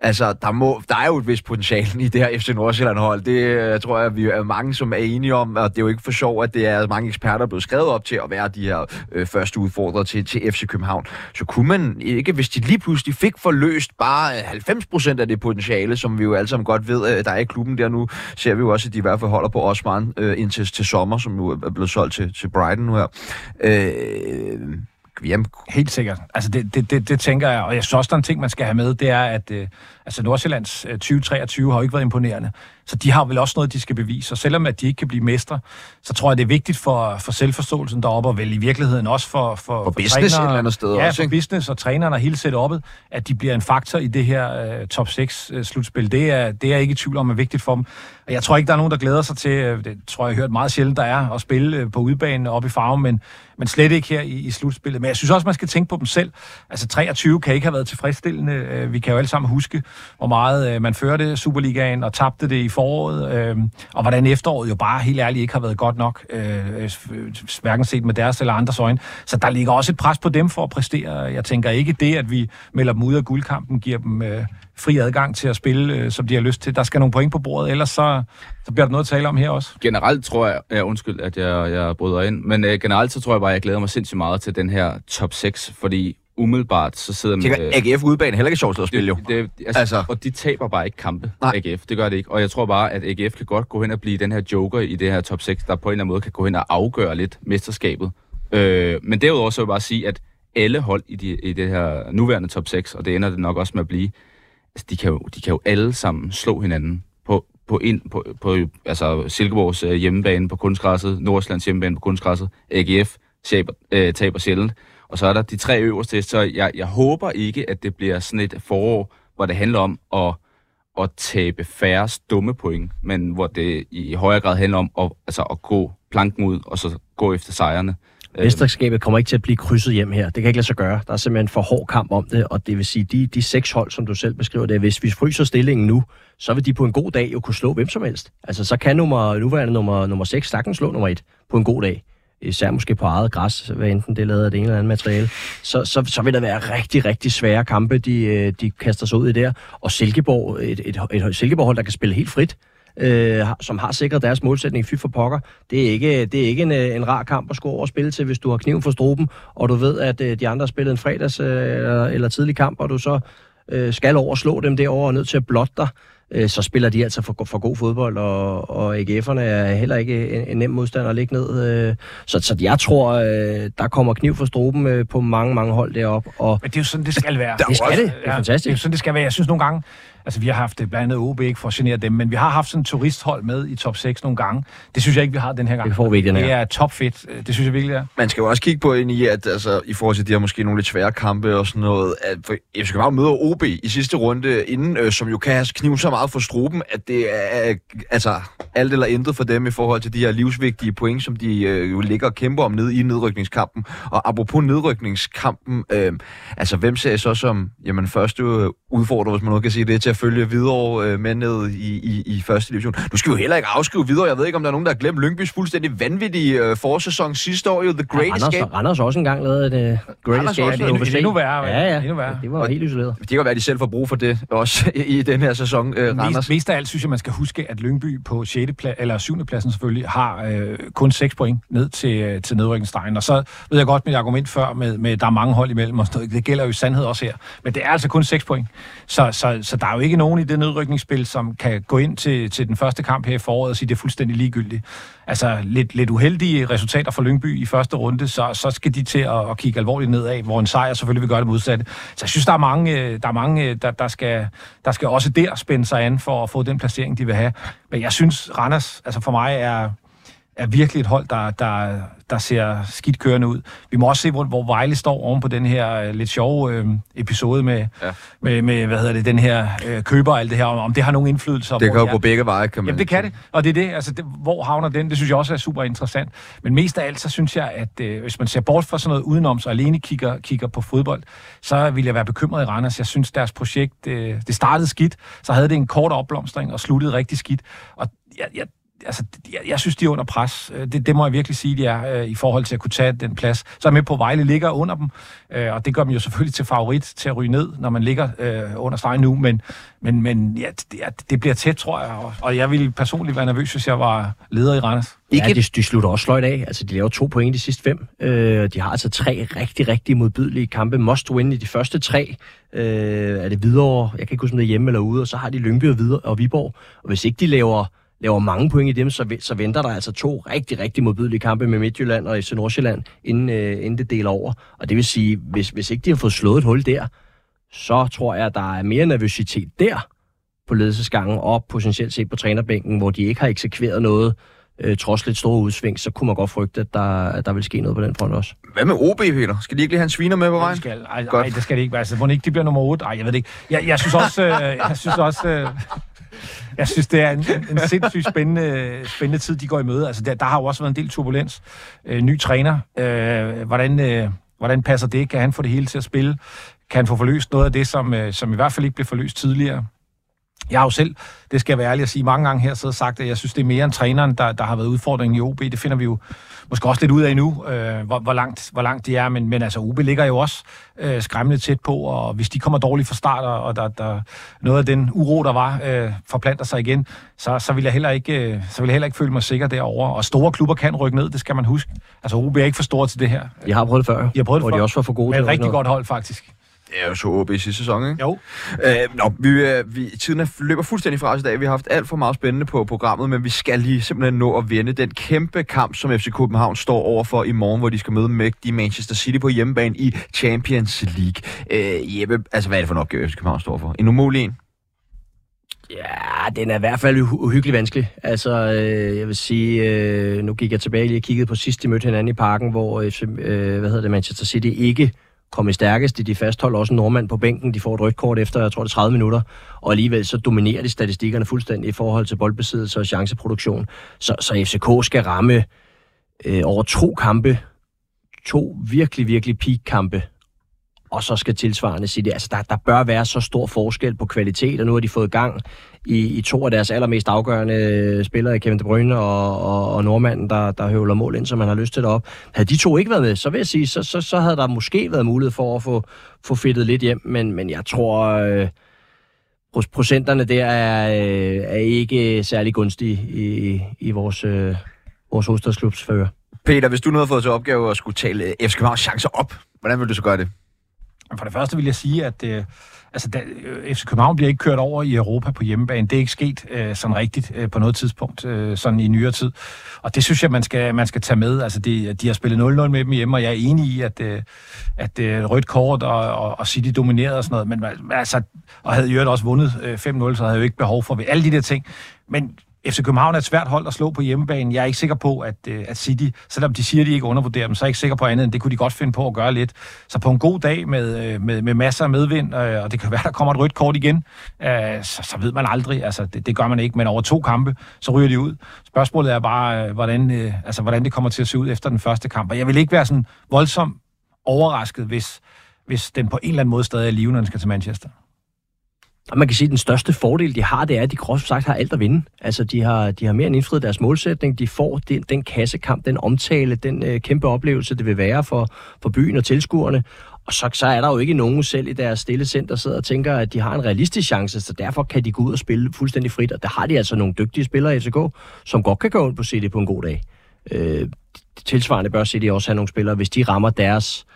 Altså, der, må, der er jo et vist potentiale i det her FC Nordsjælland-hold. Det øh, jeg tror jeg, vi er mange, som er enige om, og det er jo ikke for sjov, at det er mange eksperter blevet skrevet op til at være de her øh, første udfordrere til, til FC København. Så kunne man ikke, hvis de lige pludselig fik forløst bare øh, 90 procent af det potentiale, som vi jo alle sammen godt ved, øh, der er i klubben der nu, ser vi jo også, at de i hvert fald holder på Osman øh, indtil til sommer, som jo er blevet solgt til, til Brighton nu her. Øh, hjem. Helt sikkert. Altså det, det, det, det tænker jeg, og jeg synes også, der er en ting, man skal have med, det er, at øh, altså Nordsjællands øh, 2023 har jo ikke været imponerende. Så de har vel også noget, de skal bevise. Og selvom at de ikke kan blive mestre, så tror jeg, det er vigtigt for, for selvforståelsen deroppe, og vel i virkeligheden også for, for, For business et eller andet sted ja, også, for ikke? business og trænerne og hele setup'et, at de bliver en faktor i det her øh, top 6 øh, slutspil. Det er, det er jeg ikke i tvivl om er vigtigt for dem. Og jeg tror ikke, der er nogen, der glæder sig til, øh, det tror jeg, jeg hørt meget sjældent, der er, at spille øh, på udbanen oppe i farven, men, men slet ikke her i, i slutspillet. Men jeg synes også, man skal tænke på dem selv. Altså 23 kan ikke have været tilfredsstillende. Øh, Vi kan jo alle sammen huske, hvor meget øh, man førte Superligaen og tabte det i foråret, øh, og hvordan efteråret jo bare helt ærligt ikke har været godt nok, øh, hverken set med deres eller andres øjne. Så der ligger også et pres på dem for at præstere. Jeg tænker ikke det, at vi melder dem ud af guldkampen, giver dem øh, fri adgang til at spille, øh, som de har lyst til. Der skal nogle point på bordet, ellers så, så bliver der noget at tale om her også. Generelt tror jeg, ja, undskyld, at jeg, jeg bryder ind, men øh, generelt så tror jeg bare, at jeg glæder mig sindssygt meget til den her top 6, fordi umiddelbart så sidder man... tænker, AGF udebane er heller ikke sjovt at spille jo. Det, det, altså, Altså. og de taber bare ikke kampe, Nej. Nej. AGF. Det gør det ikke. Og jeg tror bare, at AGF kan godt gå hen og blive den her joker i det her top 6, der på en eller anden måde kan gå hen og afgøre lidt mesterskabet. Øh, men derudover så vil jeg bare sige, at alle hold i, de, i det her nuværende top 6, og det ender det nok også med at blive, altså, de, kan jo, de kan jo alle sammen slå hinanden på, på, ind, på, på altså Silkeborgs øh, hjemmebane på kunstgræsset, Nordslands hjemmebane på kunstgræsset, AGF taber, øh, taber sjældent. Og så er der de tre øverste, så jeg, jeg håber ikke, at det bliver sådan et forår, hvor det handler om at, at tabe færre dumme point, men hvor det i højere grad handler om at, altså at gå planken ud, og så gå efter sejrene. Øh, Mesterskabet kommer ikke til at blive krydset hjem her. Det kan ikke lade sig gøre. Der er simpelthen for hård kamp om det, og det vil sige, de, de seks hold, som du selv beskriver det, hvis vi fryser stillingen nu, så vil de på en god dag jo kunne slå hvem som helst. Altså, så kan nummer, nuværende nummer, nummer 6 sagtens slå nummer 1 på en god dag. Især måske på eget græs, hvad enten det er lavet af det ene eller andet materiale. Så, så, så vil der være rigtig, rigtig svære kampe, de, øh, de kaster sig ud i der. Og Silkeborg, et, et, et, Silkeborg-hold, der kan spille helt frit, øh, som har sikret deres målsætning, fy for pokker. Det er ikke, det er ikke en, øh, en rar kamp at score og spille til, hvis du har kniven for struben, og du ved, at øh, de andre har spillet en fredags øh, eller, eller tidlig kamp, og du så øh, skal over slå dem derovre og nødt til at blotte dig øh, så spiller de altså for, for god fodbold, og, og AGF'erne er heller ikke en, en nem modstander at ligge ned. Øh, så, så jeg tror, øh, der kommer kniv for struben øh, på mange, mange hold deroppe. Og Men det er jo sådan, det skal være. det skal det. Det er fantastisk. Det er jo sådan, det skal være. Jeg synes nogle gange, Altså, vi har haft det blandt andet OB, ikke for at genere dem, men vi har haft sådan en turisthold med i top 6 nogle gange. Det synes jeg ikke, vi har den her gang. Det får vi den her. Det er topfedt. Det synes jeg virkelig er. Man skal jo også kigge på ind i, at altså, i forhold til de her måske nogle lidt svære kampe og sådan noget, at for FC København møder OB i sidste runde inden, øh, som jo kan knive så meget for struben, at det er altså alt eller intet for dem i forhold til de her livsvigtige point, som de øh, jo ligger og kæmper om nede i nedrykningskampen. Og apropos nedrykningskampen, øh, altså hvem ser I så som jamen, første udfordrer, hvis man nu kan sige det, til at følge videre øh, med ned i, i, i første division. Nu skal vi jo heller ikke afskrive videre. Jeg ved ikke, om der er nogen, der har glemt Lyngbys fuldstændig vanvittige øh, forsæson sidste år. Jo, The Great ja, Escape. Randers også engang lavet et uh, Great Escape. Også, endnu, endnu værre. Ja, ja. Endnu værre. Det var helt isoleret. Det kan være, at de selv får brug for det også i, i den her sæson. Øh, Randers. Mest, mest af alt synes jeg, man skal huske, at Lyngby på 6. Pla- eller 7. pladsen selvfølgelig har øh, kun 6 point ned til, øh, til nedrykningsstregen. Og så ved jeg godt mit argument før med, med der er mange hold imellem, og det gælder jo i sandhed også her. Men det er altså kun 6 point. Så, så, så der er jo ikke nogen i det nedrykningsspil, som kan gå ind til, til den første kamp her i foråret og sige, det er fuldstændig ligegyldigt. Altså lidt, lidt uheldige resultater for Lyngby i første runde, så, så skal de til at, at kigge alvorligt nedad, hvor en sejr selvfølgelig vil gøre det modsatte. Så jeg synes, der er mange, øh, der, er mange øh, der, der, skal, der skal også der spænde sig an for at få den placering, de vil have. Men jeg synes, Randers, altså for mig er, er virkelig et hold, der, der, der ser skidt kørende ud. Vi må også se, hvor, hvor Vejle står oven på den her uh, lidt sjove øh, episode med, ja. med, med, hvad hedder det, den her øh, køber og alt det her, om, om det har nogen indflydelse. Det kan jo gå begge veje, kan man Jamen, det kan det, og det er det, altså, det, hvor havner den, det synes jeg også er super interessant. Men mest af alt, så synes jeg, at øh, hvis man ser bort fra sådan noget udenom, så alene kigger, kigger på fodbold, så vil jeg være bekymret i Randers. Jeg synes, deres projekt, øh, det startede skidt, så havde det en kort opblomstring og sluttede rigtig skidt. Og jeg, jeg, altså, jeg, jeg synes, de er under pres. Øh, det, det må jeg virkelig sige, de er øh, i forhold til at kunne tage den plads. Så er jeg med på, Vejle ligger under dem, øh, og det gør dem jo selvfølgelig til favorit til at ryge ned, når man ligger øh, under stregen nu, men, men, men ja, det, ja, det bliver tæt, tror jeg, og, og jeg ville personligt være nervøs, hvis jeg var leder i Randers. Ikke? Ja, de, de slutter også sløjt af. Altså, de laver to point de sidste fem. Øh, de har altså tre rigtig, rigtig modbydelige kampe. Must win i de første tre. Øh, er det videre? Jeg kan ikke huske, om det er hjemme eller ude. Og så har de Lyngby og, videre, og Viborg. Og hvis ikke de laver laver mange point i dem, så, så venter der altså to rigtig, rigtig modbydelige kampe med Midtjylland og i Nordsjælland, inden, øh, inden det deler over. Og det vil sige, hvis, hvis ikke de har fået slået et hul der, så tror jeg, at der er mere nervøsitet der på ledelsesgangen og potentielt set på trænerbænken, hvor de ikke har eksekveret noget, øh, trods lidt store udsving, så kunne man godt frygte, at der, der vil ske noget på den front også. Hvad med OB, Peter? Skal de ikke lige have en sviner med på vejen? Ej, ej, ej, det skal det ikke være. Altså, må ikke de bliver nummer 8? Ej, jeg ved det ikke. Jeg, jeg synes også... Øh, jeg synes også øh, jeg synes, det er en, en sindssygt spændende, spændende tid, de går i møde. Altså, der, der har jo også været en del turbulens. Øh, ny træner. Øh, hvordan, øh, hvordan passer det? Kan han få det hele til at spille? Kan han få forløst noget af det, som, øh, som i hvert fald ikke blev forløst tidligere? Jeg har jo selv, det skal jeg være ærlig at sige, mange gange her så sagt, at jeg synes, det er mere end træneren, der, der har været udfordringen i OB. Det finder vi jo måske også lidt ud af nu, øh, hvor, hvor, langt, hvor langt de er. Men, men altså, OB ligger jo også øh, skræmmende tæt på, og hvis de kommer dårligt fra start, og der, der noget af den uro, der var, øh, forplanter sig igen, så, så, vil jeg heller ikke, øh, så vil jeg heller ikke føle mig sikker derover. Og store klubber kan rykke ned, det skal man huske. Altså, OB er ikke for store til det her. Jeg har prøvet det før, Jeg har prøvet det hvor før. de også var for gode til et at rigtig rykke godt hold, faktisk. Det er jo så OB i sidste sæson, ikke? Jo. Øh, nå, vi, øh, vi, tiden er, løber fuldstændig fra os i dag. Vi har haft alt for meget spændende på programmet, men vi skal lige simpelthen nå at vende den kæmpe kamp, som FC København står overfor i morgen, hvor de skal møde mægtige Manchester City på hjemmebane i Champions League. Øh, Jeppe, altså hvad er det for en opgave, FC København står for? En umulig en? Ja, den er i hvert fald uhy- uhyggeligt vanskelig. Altså, øh, jeg vil sige, øh, nu gik jeg tilbage lige og kiggede på sidst, de mødte hinanden i parken, hvor FC, øh, hvad hedder det, Manchester City ikke komme stærkest de fastholder også en nordmand på bænken. De får et rødt kort efter, jeg tror det er 30 minutter, og alligevel så dominerer de statistikkerne fuldstændig i forhold til boldbesiddelse og chanceproduktion. Så, så FCK skal ramme øh, over to kampe, to virkelig, virkelig peak-kampe, og så skal tilsvarende sige det. Altså, der, der bør være så stor forskel på kvalitet, og nu har de fået gang i, i to af deres allermest afgørende øh, spillere, Kevin De Bruyne og, og, og nordmanden, der, der høvler mål ind, som man har lyst til det op. Havde de to ikke været med, så vil jeg sige, så, så, så havde der måske været mulighed for at få, få fedtet lidt hjem, men, men jeg tror, øh, procenterne der er, øh, er ikke særlig gunstige i, i vores, øh, vores hovedstadsklubs fører. Peter, hvis du nu havde fået til opgave at skulle tale FC Københavns chancer op, hvordan vil du så gøre det? For det første vil jeg sige, at øh, altså, da, øh, FC København bliver ikke kørt over i Europa på hjemmebane. Det er ikke sket øh, sådan rigtigt øh, på noget tidspunkt, øh, sådan i nyere tid. Og det synes jeg, man skal, man skal tage med. Altså, de, de har spillet 0-0 med dem hjemme, og jeg er enig i, at, øh, at øh, rødt kort og, og, og City dominerede og sådan noget. Men altså, og havde jo også vundet øh, 5-0, så havde jeg jo ikke behov for ved alle de der ting. Men FC København er et svært hold at slå på hjemmebane. Jeg er ikke sikker på, at, øh, at City, selvom de siger, at de ikke undervurderer dem, så er jeg ikke sikker på andet end det kunne de godt finde på at gøre lidt. Så på en god dag med, øh, med, med masser af medvind, øh, og det kan være, der kommer et rødt kort igen, så, så ved man aldrig. Altså, det, det gør man ikke, men over to kampe, så ryger de ud. Spørgsmålet er bare, hvordan, altså, hvordan det kommer til at se ud efter den første kamp. Og jeg vil ikke være sådan voldsomt overrasket, hvis, hvis den på en eller anden måde stadig er live, når den skal til Manchester. Og man kan sige, at den største fordel, de har, det er, at de groft sagt har alt at vinde. Altså, de har, de har mere end indfriet deres målsætning. De får den, den kassekamp, den omtale, den øh, kæmpe oplevelse, det vil være for, for byen og tilskuerne. Og så, så er der jo ikke nogen selv i deres stille center, der sidder og tænker, at de har en realistisk chance, så derfor kan de gå ud og spille fuldstændig frit. Og der har de altså nogle dygtige spillere i FCK, som godt kan gå ind på City på en god dag. Øh, tilsvarende bør City også have nogle spillere, hvis de rammer deres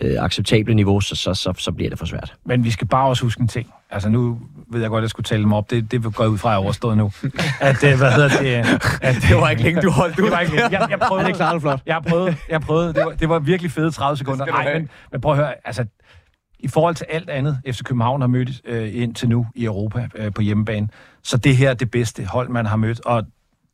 øh, acceptable niveau, så, så, så, så bliver det for svært. Men vi skal bare også huske en ting. Altså nu ved jeg godt, at jeg skulle tale dem op. Det, det går ud fra, at jeg overstået nu. At, øh, hvad hedder det? At, det var ikke længe, du holdt ud. Det var ikke længe. Jeg, jeg prøvede, ja, det klart flot. Jeg prøvede, jeg prøvede. Det var, det var virkelig fede 30 sekunder. Nej, men, men prøv at høre. Altså, i forhold til alt andet, FC København har mødt øh, indtil nu i Europa øh, på hjemmebane, så det her er det bedste hold, man har mødt. Og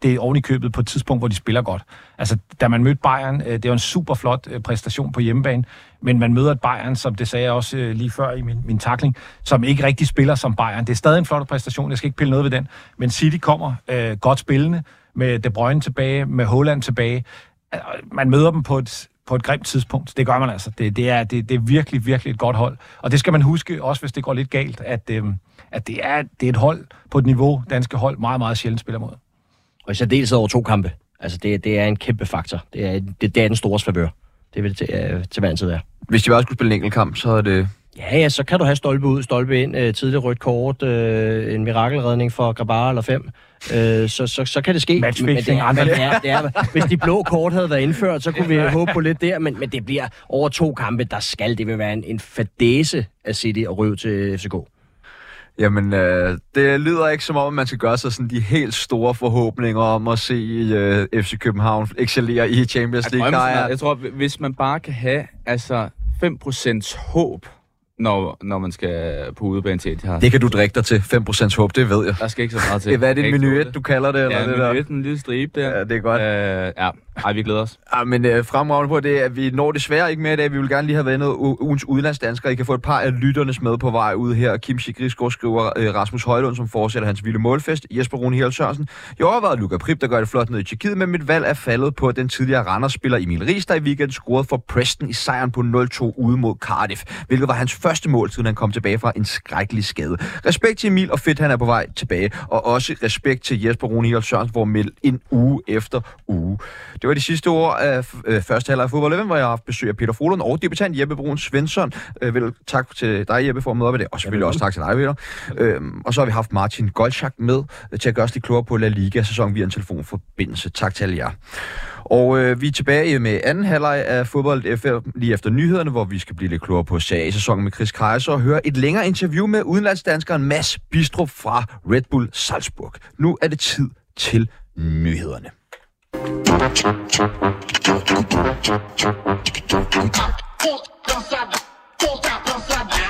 det er oven i købet på et tidspunkt, hvor de spiller godt. Altså, da man mødte Bayern, øh, det var en super flot øh, præstation på hjemmebane, men man møder et Bayern, som det sagde jeg også øh, lige før i min, min takling, som ikke rigtig spiller som Bayern. Det er stadig en flot præstation, jeg skal ikke pille noget ved den, men City kommer øh, godt spillende, med De Bruyne tilbage, med Holland tilbage. Altså, man møder dem på et, på et grimt tidspunkt. Det gør man altså. Det, det, er, det, det er virkelig, virkelig et godt hold. Og det skal man huske, også hvis det går lidt galt, at, øh, at det, er, det er et hold på et niveau, danske hold meget, meget sjældent spiller mod. Og i særdeleshed over to kampe. Altså, det, det er en kæmpe faktor. Det er, det, det er den store favør. Det vil det til, øh, til hver en tid være. Hvis de bare skulle spille en enkelt kamp, så er det... Ja, ja, så kan du have stolpe ud, stolpe ind, øh, tidligt rødt kort, øh, en mirakelredning for Grabar eller fem. Øh, så, så, så kan det ske. Men, men det, er, men det er, det er, hvis de blå kort havde været indført, så kunne vi håbe på lidt der, men, men det bliver over to kampe, der skal det vil være en, en fadese af City og ryve til FCK. Jamen, øh, det lyder ikke som om, at man skal gøre sig sådan de helt store forhåbninger om at se øh, FC København excellere i Champions League. Jeg, jeg tror, hvis man bare kan have altså 5% håb når, når man skal på udebane til Etihad. Det kan du drikke dig til. 5% håb, det ved jeg. Der skal ikke så meget til. Hvad er det, menu 1, du kalder det? Eller ja, det menu 1, en lille stribe der. Ja, det er godt. Øh, ja, ej, vi glæder os. Ja, ah, men øh, fremragende på det, at vi når desværre ikke med i dag. Vi vil gerne lige have været noget ugens udlandsdanskere. I kan få et par af lytternes med på vej ud her. Kim Sigridsgaard skriver øh, Rasmus Højlund, som fortsætter hans vilde målfest. Jesper Rune Hjel Sørensen. Jeg overvejede Luca Prip, der gør det flot ned i Tjekkiet, men mit valg er faldet på den tidligere Randers-spiller Emil Ries, der i weekenden scorede for Preston i sejren på 0-2 ude mod Cardiff, hvilket var hans første mål, siden han kom tilbage fra en skrækkelig skade. Respekt til Emil, og fedt, han er på vej tilbage. Og også respekt til Jesper Rune Hjel Sørensen, hvor meldt en uge efter uge. Det var de sidste ord af øh, første halvleg af fodbold 11, hvor jeg har haft besøg af Peter Frohlund og debutant Jeppe Brun Svensson. Øh, vel, tak til dig, Jeppe, for at møde op i det, og selvfølgelig også tak til dig, Peter. Øh, og så har vi haft Martin Goldschak med til at gøre os lidt klogere på La Liga-sæsonen via en telefonforbindelse. Tak til alle jer. Og øh, vi er tilbage med anden halvleg af fodbold FM lige efter nyhederne, hvor vi skal blive lidt klogere på sæsonen med Chris Kaiser og høre et længere interview med udenlandsdanskeren Mads Bistrup fra Red Bull Salzburg. Nu er det tid til nyhederne. Puta dançada, puta dançada.